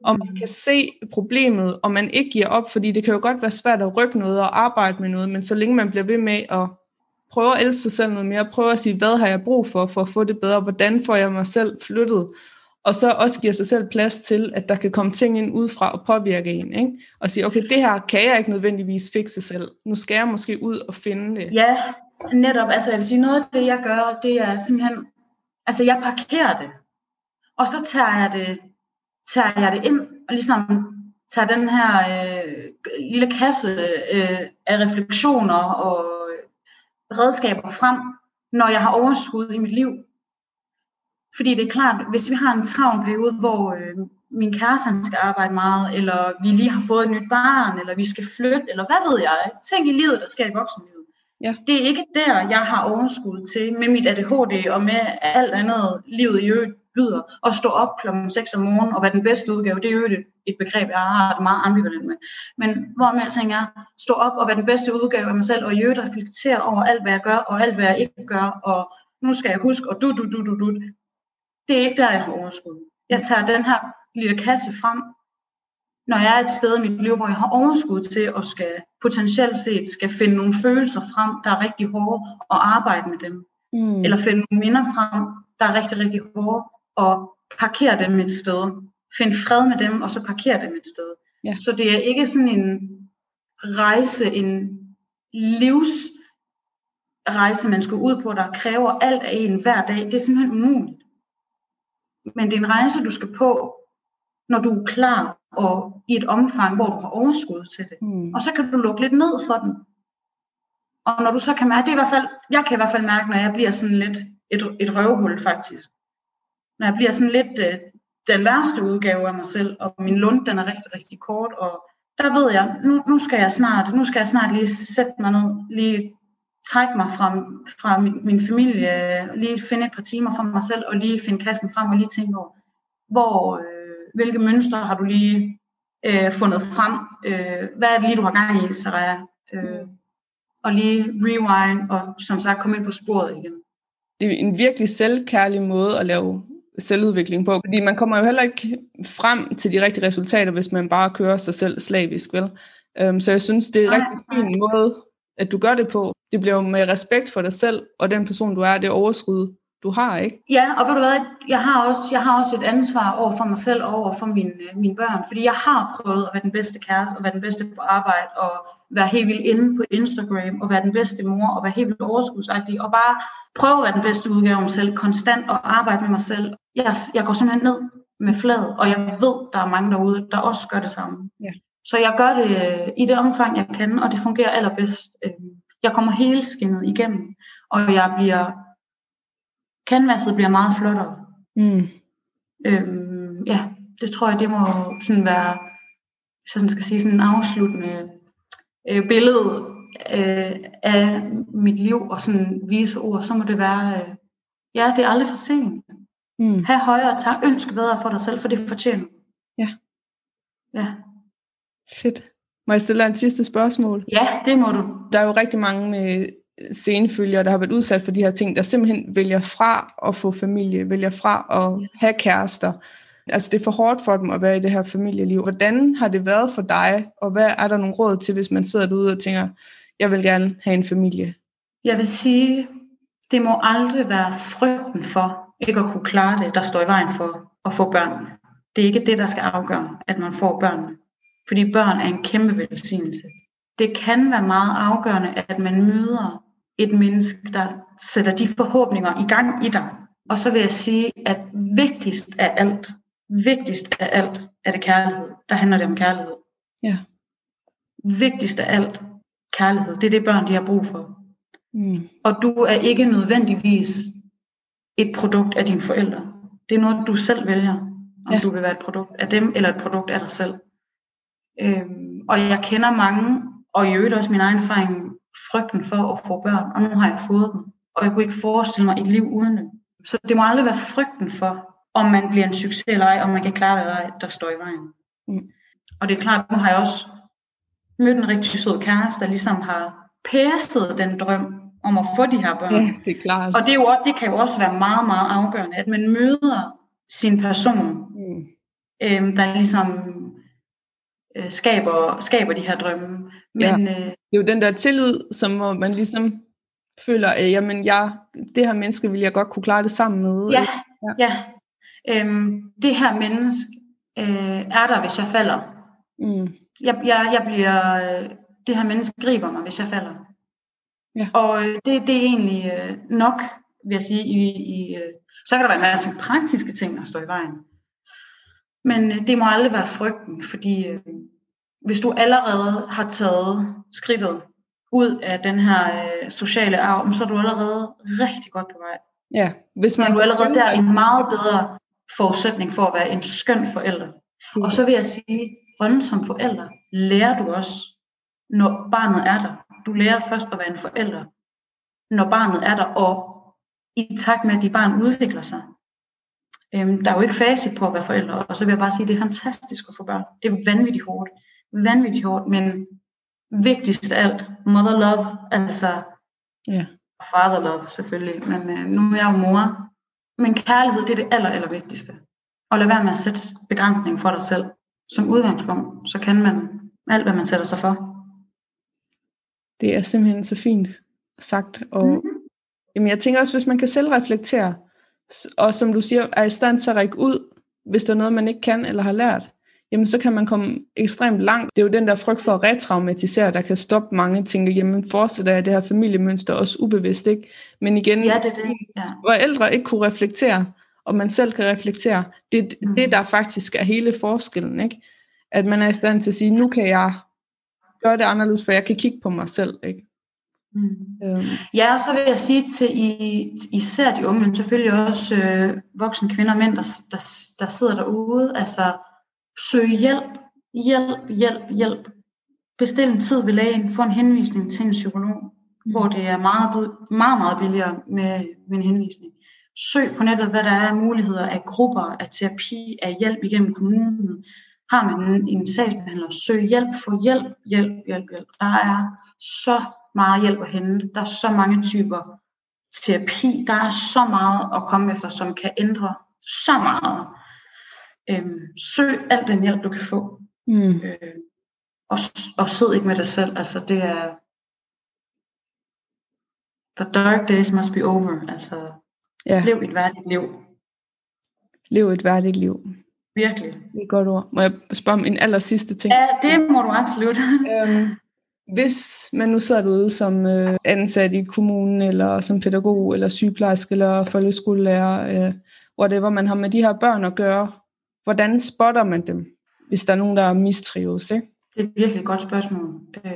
og man kan se problemet, og man ikke giver op, fordi det kan jo godt være svært at rykke noget og arbejde med noget, men så længe man bliver ved med at prøve at elske sig selv noget mere, prøve at sige, hvad har jeg brug for, for at få det bedre, hvordan får jeg mig selv flyttet, og så også giver sig selv plads til, at der kan komme ting ind udefra og påvirke en, ikke? og sige, okay, det her kan jeg ikke nødvendigvis fikse selv, nu skal jeg måske ud og finde det. Ja, netop, altså jeg vil sige, noget af det jeg gør, det er simpelthen, altså jeg parkerer det, og så tager jeg det tager jeg det ind og ligesom tager den her øh, lille kasse øh, af refleksioner og redskaber frem, når jeg har overskud i mit liv. Fordi det er klart, hvis vi har en travl periode, hvor øh, min kæreste skal arbejde meget, eller vi lige har fået et nyt barn, eller vi skal flytte, eller hvad ved jeg, ting i livet, der sker i voksenlivet. Ja. Det er ikke der, jeg har overskud til med mit ADHD og med alt andet livet i øvrigt byder, at stå op klokken 6 om morgenen og være den bedste udgave, det er jo et, et begreb, jeg har det meget ambivalent med. Men hvor med alting er, stå op og være den bedste udgave af mig selv, og i øvrigt reflektere over alt, hvad jeg gør, og alt, hvad jeg ikke gør, og nu skal jeg huske, og du, du, du, du, du. Det er ikke der, jeg har overskud. Jeg tager den her lille kasse frem, når jeg er et sted i mit liv, hvor jeg har overskud til at skal potentielt set skal finde nogle følelser frem, der er rigtig hårde, og arbejde med dem. Mm. Eller finde nogle minder frem, der er rigtig, rigtig hårde, og parkere dem et sted. Find fred med dem, og så parkere dem et sted. Ja. Så det er ikke sådan en rejse, en livsrejse, man skal ud på, der kræver alt af en hver dag. Det er simpelthen umuligt. Men det er en rejse, du skal på, når du er klar og i et omfang, hvor du har overskud til det. Mm. Og så kan du lukke lidt ned for den. Og når du så kan mærke, det er i hvert fald, jeg kan i hvert fald mærke, når jeg bliver sådan lidt et, et røvhul faktisk når jeg bliver sådan lidt øh, den værste udgave af mig selv, og min lund den er rigtig, rigtig kort, og der ved jeg, nu, nu skal jeg snart, nu skal jeg snart lige sætte mig ned, lige trække mig fra, fra min, min familie, lige finde et par timer for mig selv, og lige finde kassen frem og lige tænke over, hvor, øh, hvilke mønstre har du lige øh, fundet frem? Øh, hvad er det lige, du har gang i, Sarah? Øh, og lige rewind, og som sagt komme ind på sporet igen. Det er en virkelig selvkærlig måde at lave selvudvikling på. Fordi man kommer jo heller ikke frem til de rigtige resultater, hvis man bare kører sig selv slavisk, vel? Um, så jeg synes, det er en rigtig fin måde, at du gør det på. Det bliver jo med respekt for dig selv, og den person, du er, det overskud, du har, ikke? Ja, og ved du hvad, jeg har også, jeg har også et ansvar over for mig selv og over for mine, mine børn, fordi jeg har prøvet at være den bedste kæreste, og være den bedste på arbejde, og være helt vildt inde på Instagram, og være den bedste mor, og være helt vildt overskudsagtig, og bare prøve at være den bedste udgave af mig selv, konstant og arbejde med mig selv. Jeg, jeg går simpelthen ned med fladet, og jeg ved, der er mange derude, der også gør det samme. Ja. Så jeg gør det øh, i det omfang, jeg kan, og det fungerer allerbedst. Øh, jeg kommer hele skinnet igennem, og jeg bliver canvaset bliver meget flottere. Mm. Øhm, ja, det tror jeg, det må sådan være, hvis jeg sådan skal sige, sådan en afsluttende øh, billede øh, af mit liv og sådan vise ord, så må det være, øh, ja, det er aldrig for sent. Mm. Ha' højere tak, ønsk bedre for dig selv, for det fortjener. Ja. Ja. Fedt. Må jeg stille dig en sidste spørgsmål? Ja, det må du. Der er jo rigtig mange med scenefølgere, der har været udsat for de her ting, der simpelthen vælger fra at få familie, vælger fra at have kærester. Altså det er for hårdt for dem at være i det her familieliv. Hvordan har det været for dig, og hvad er der nogle råd til, hvis man sidder derude og tænker, jeg vil gerne have en familie? Jeg vil sige, det må aldrig være frygten for ikke at kunne klare det, der står i vejen for at få børn. Det er ikke det, der skal afgøre, at man får børn. Fordi børn er en kæmpe velsignelse. Det kan være meget afgørende, at man møder et menneske, der sætter de forhåbninger i gang i dig. Og så vil jeg sige, at vigtigst af alt, vigtigst af alt er det kærlighed. Der handler det om kærlighed. Ja. Vigtigst af alt, kærlighed. Det er det børn, de har brug for. Mm. Og du er ikke nødvendigvis et produkt af dine forældre. Det er noget, du selv vælger, om Ja. du vil være et produkt af dem, eller et produkt af dig selv. Øhm, og jeg kender mange, og i øvrigt også min egen erfaring, frygten for at få børn, og nu har jeg fået dem. Og jeg kunne ikke forestille mig et liv uden dem. Så det må aldrig være frygten for, om man bliver en succes eller ej, om man kan klare det eller ej, der står i vejen. Mm. Og det er klart, nu har jeg også mødt en rigtig sød kæreste, der ligesom har pæstet den drøm om at få de her børn. Ja, det er klart. Og det, er jo, det kan jo også være meget, meget afgørende, at man møder sin person, Mm. øhm, der ligesom øh, skaber, skaber de her drømme. Men øh, Det er jo den der tillid, som hvor man ligesom føler, at jamen, jeg, det her menneske vil jeg godt kunne klare det sammen med. ja, ja. ja. Øhm, det her menneske øh, er der, hvis jeg falder. Mm. Jeg, jeg, jeg bliver, øh, det her menneske griber mig, hvis jeg falder. Ja. Og øh, det, det er egentlig øh, nok, vil jeg sige. I, i, øh, så kan der være en masse praktiske ting, der står i vejen. Men øh, det må aldrig være frygten, fordi øh, hvis du allerede har taget skridtet ud af den her øh, sociale arv, så er du allerede rigtig godt på vej. Ja, hvis Men man du er allerede der en meget bedre forudsætning for at være en skøn forælder. Og så vil jeg sige, rollen som forælder lærer du også, når barnet er der. Du lærer først at være en forælder, når barnet er der, og i takt med, at dit barn udvikler sig. Øhm, der er jo ikke facit på at være forældre, og så vil jeg bare sige, at det er fantastisk at få børn. Det er vanvittigt hårdt. Vanvittigt hårdt, men vigtigst af alt, mother love, altså Ja. father love selvfølgelig, men øh, nu er jeg jo mor. Men kærlighed, det er det aller, aller vigtigste. Og lad være med at sætte begrænsning for dig selv. Som udgangspunkt, så kan man alt, hvad man sætter sig for. Det er simpelthen så fint sagt. Og Mhm. jamen, jeg tænker også, hvis man kan selv reflektere, og som du siger, er i stand til at række ud, hvis der er noget, man ikke kan eller har lært, jamen så kan man komme ekstremt langt. Det er jo den der frygt for at retraumatisere, der kan stoppe mange tænker, jamen fortsætter jeg det her familiemønster også ubevidst, ikke? Men igen, Ja, det er det. Ja. forældre ikke kunne reflektere, og man selv kan reflektere, det er Mhm. det, der faktisk er hele forskellen, ikke? At man er i stand til at sige, nu kan jeg gøre det anderledes, for jeg kan kigge på mig selv, ikke? Mm. Øhm, Ja, og så vil jeg sige til i, især de unge, men selvfølgelig også øh, voksne kvinder og mænd, der, der, der sidder derude, altså søg hjælp, hjælp, hjælp, hjælp. Bestil en tid ved lægen, få en henvisning til en psykolog, mm. hvor det er meget, meget, meget billigere med, med en henvisning. Søg på nettet, hvad der er af muligheder af grupper, af terapi, af hjælp igennem kommunen. Har man en, en sagsbehandler, søg hjælp, få hjælp, hjælp, hjælp, hjælp. Der er så meget hjælp at hente. Der er så mange typer terapi. Der er så meget at komme efter, som kan ændre så meget. Øhm, søg al den hjælp, du kan få. mm, Øh, og, og sid ikke med dig selv. Altså, det er... The dark days must be over. Altså, Ja. Lev et værdigt liv. Lev et værdigt liv. Virkelig. Det er et godt ord. Må jeg spørge om en aller sidste ting? Ja, det må du absolut. øhm, hvis man nu sidder derude som øh, ansat i kommunen, eller som pædagog, eller sygeplejerske, eller folkeskolelærer, øh, whatever man har med de her børn at gøre, hvordan spotter man dem, hvis der er nogen, der mistrives? Ikke? Det er et virkelig godt spørgsmål. Øh,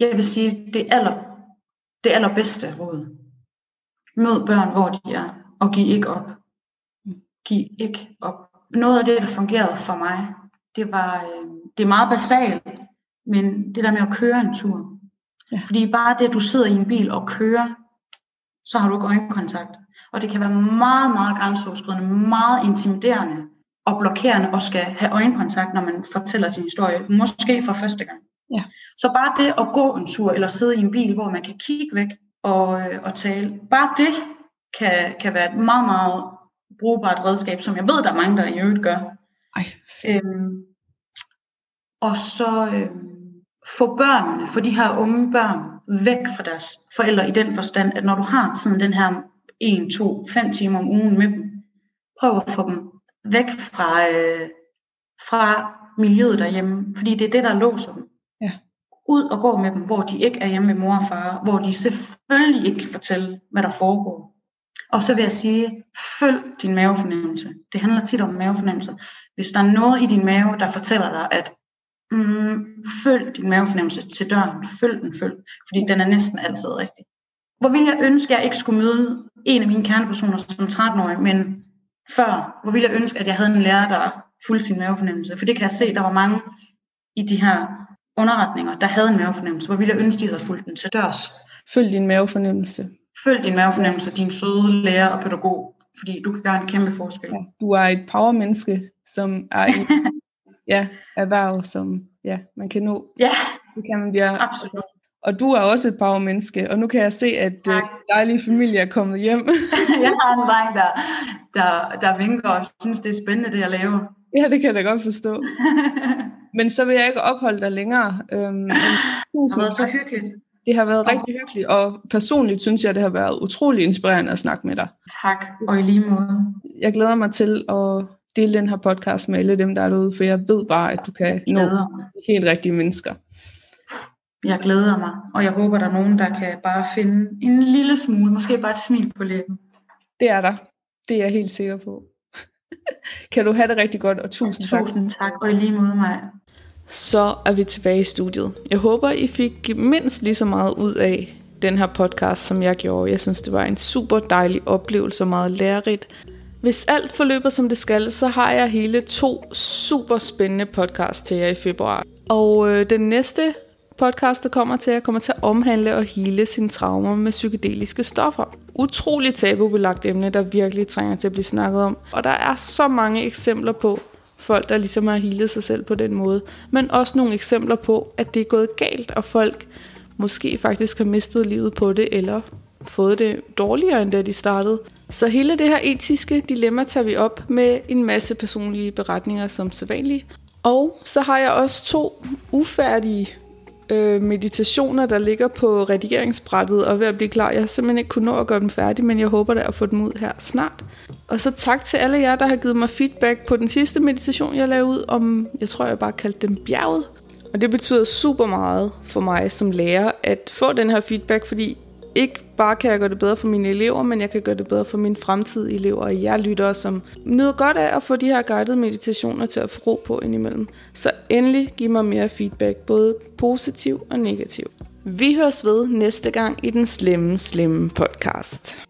jeg vil sige, det aller, det allerbedste råd. Mød børn, hvor de er, og giv ikke op. Giv ikke op. Noget af det, der fungerede for mig, det var, øh, det er meget basalt, men det der med at køre en tur. Ja. Fordi bare det, at du sidder i en bil og kører, så har du ikke øjenkontakt. Og det kan være meget, meget grænseoverskridende, meget intimiderende og blokerende at skal have øjenkontakt, når man fortæller sin historie, måske for første gang. Ja. Så bare det at gå en tur, eller sidde i en bil, hvor man kan kigge væk og, øh, og tale, bare det kan, kan være et meget, meget brugbart redskab, som jeg ved, der er mange, der i øvrigt gør. Ej. Øhm, og så øhm, få børnene, for de her unge børn, væk fra deres forældre i den forstand, at når du har sådan den her 1, 2, 5 timer om ugen med dem, prøv at få dem væk fra, øh, fra miljøet derhjemme, fordi det er det, der låser dem. Ja. Ud og gå med dem, hvor de ikke er hjemme med mor og far, hvor de selvfølgelig ikke kan fortælle, hvad der foregår. Og så vil jeg sige, følg din mavefornemmelse. Det handler tit om mavefornemmelse. Hvis der er noget i din mave, der fortæller dig, at mm, følg din mavefornemmelse til døren, følg den, følg, fordi den er næsten altid rigtig. Hvor ville jeg ønske, at jeg ikke skulle møde en af mine kernepersoner som 13-årig, men før, hvor ville jeg ønske, at jeg havde en lærer, der fulgte sin mavefornemmelse. For det kan jeg se, der var mange i de her underretninger, der havde en mavefornemmelse. Hvor ville jeg ønske, de havde fulgt den til dørs. Følg din mavefornemmelse. Følg din mavefornemmelse, din søde lærer og pædagog, fordi du kan gøre en kæmpe forskel. Ja, du er et powermenneske, som er i ja, erhverv, som ja, man kan nå. Ja, det kan man blive. absolut. Og du er også et powermenneske, og nu kan jeg se, at uh, dejlige familie er kommet hjem. jeg har en dreng, der, der, der vinker og synes, det er spændende, det jeg laver. Ja, det kan jeg da godt forstå. men så vil jeg ikke opholde dig længere. Øhm, men, det har så hyggeligt. Det har været rigtig hyggeligt, og personligt synes jeg, det har været utrolig inspirerende at snakke med dig. Tak, og i lige måde. Jeg glæder mig til at dele den her podcast med alle dem, der er derude, for jeg ved bare, at du kan nå helt rigtige mennesker. Jeg glæder mig, og jeg håber, der er nogen, der kan bare finde en lille smule, måske bare et smil på læben. Det er der. Det er jeg helt sikker på. kan du have det rigtig godt, og tusind, tusind tak. Tusind tak, og i lige måde mig. Så er vi tilbage i studiet. Jeg håber, I fik mindst lige så meget ud af den her podcast, som jeg gjorde. Jeg synes, det var en super dejlig oplevelse og meget lærerigt. Hvis alt forløber som det skal, så har jeg hele to super spændende podcasts til jer i februar. Og øh, den næste podcast, der kommer til, at kommer til at omhandle og hele sine traumer med psykedeliske stoffer. Utroligt tabubelagt emne, der virkelig trænger til at blive snakket om. Og der er så mange eksempler på folk, der ligesom har healet sig selv på den måde. Men også nogle eksempler på, at det er gået galt, og folk måske faktisk har mistet livet på det, eller fået det dårligere, end da de startede. Så hele det her etiske dilemma tager vi op med en masse personlige beretninger som sædvanligt. Og så har jeg også to ufærdige øh, meditationer, der ligger på redigeringsbrættet og ved at blive klar. Jeg har simpelthen ikke kunnet nå at gøre dem færdige, men jeg håber da at få dem ud her snart. Og så tak til alle jer, der har givet mig feedback på den sidste meditation, jeg lavede ud om, jeg tror jeg bare kaldte dem bjerget. Og det betyder super meget for mig som lærer at få den her feedback, fordi ikke bare kan jeg gøre det bedre for mine elever, men jeg kan gøre det bedre for mine fremtidige elever og jeg lytter, som nyder godt af at få de her guidede meditationer til at få ro på indimellem. Så endelig giv mig mere feedback, både positiv og negativ. Vi høres ved næste gang i den slemme, slemme podcast.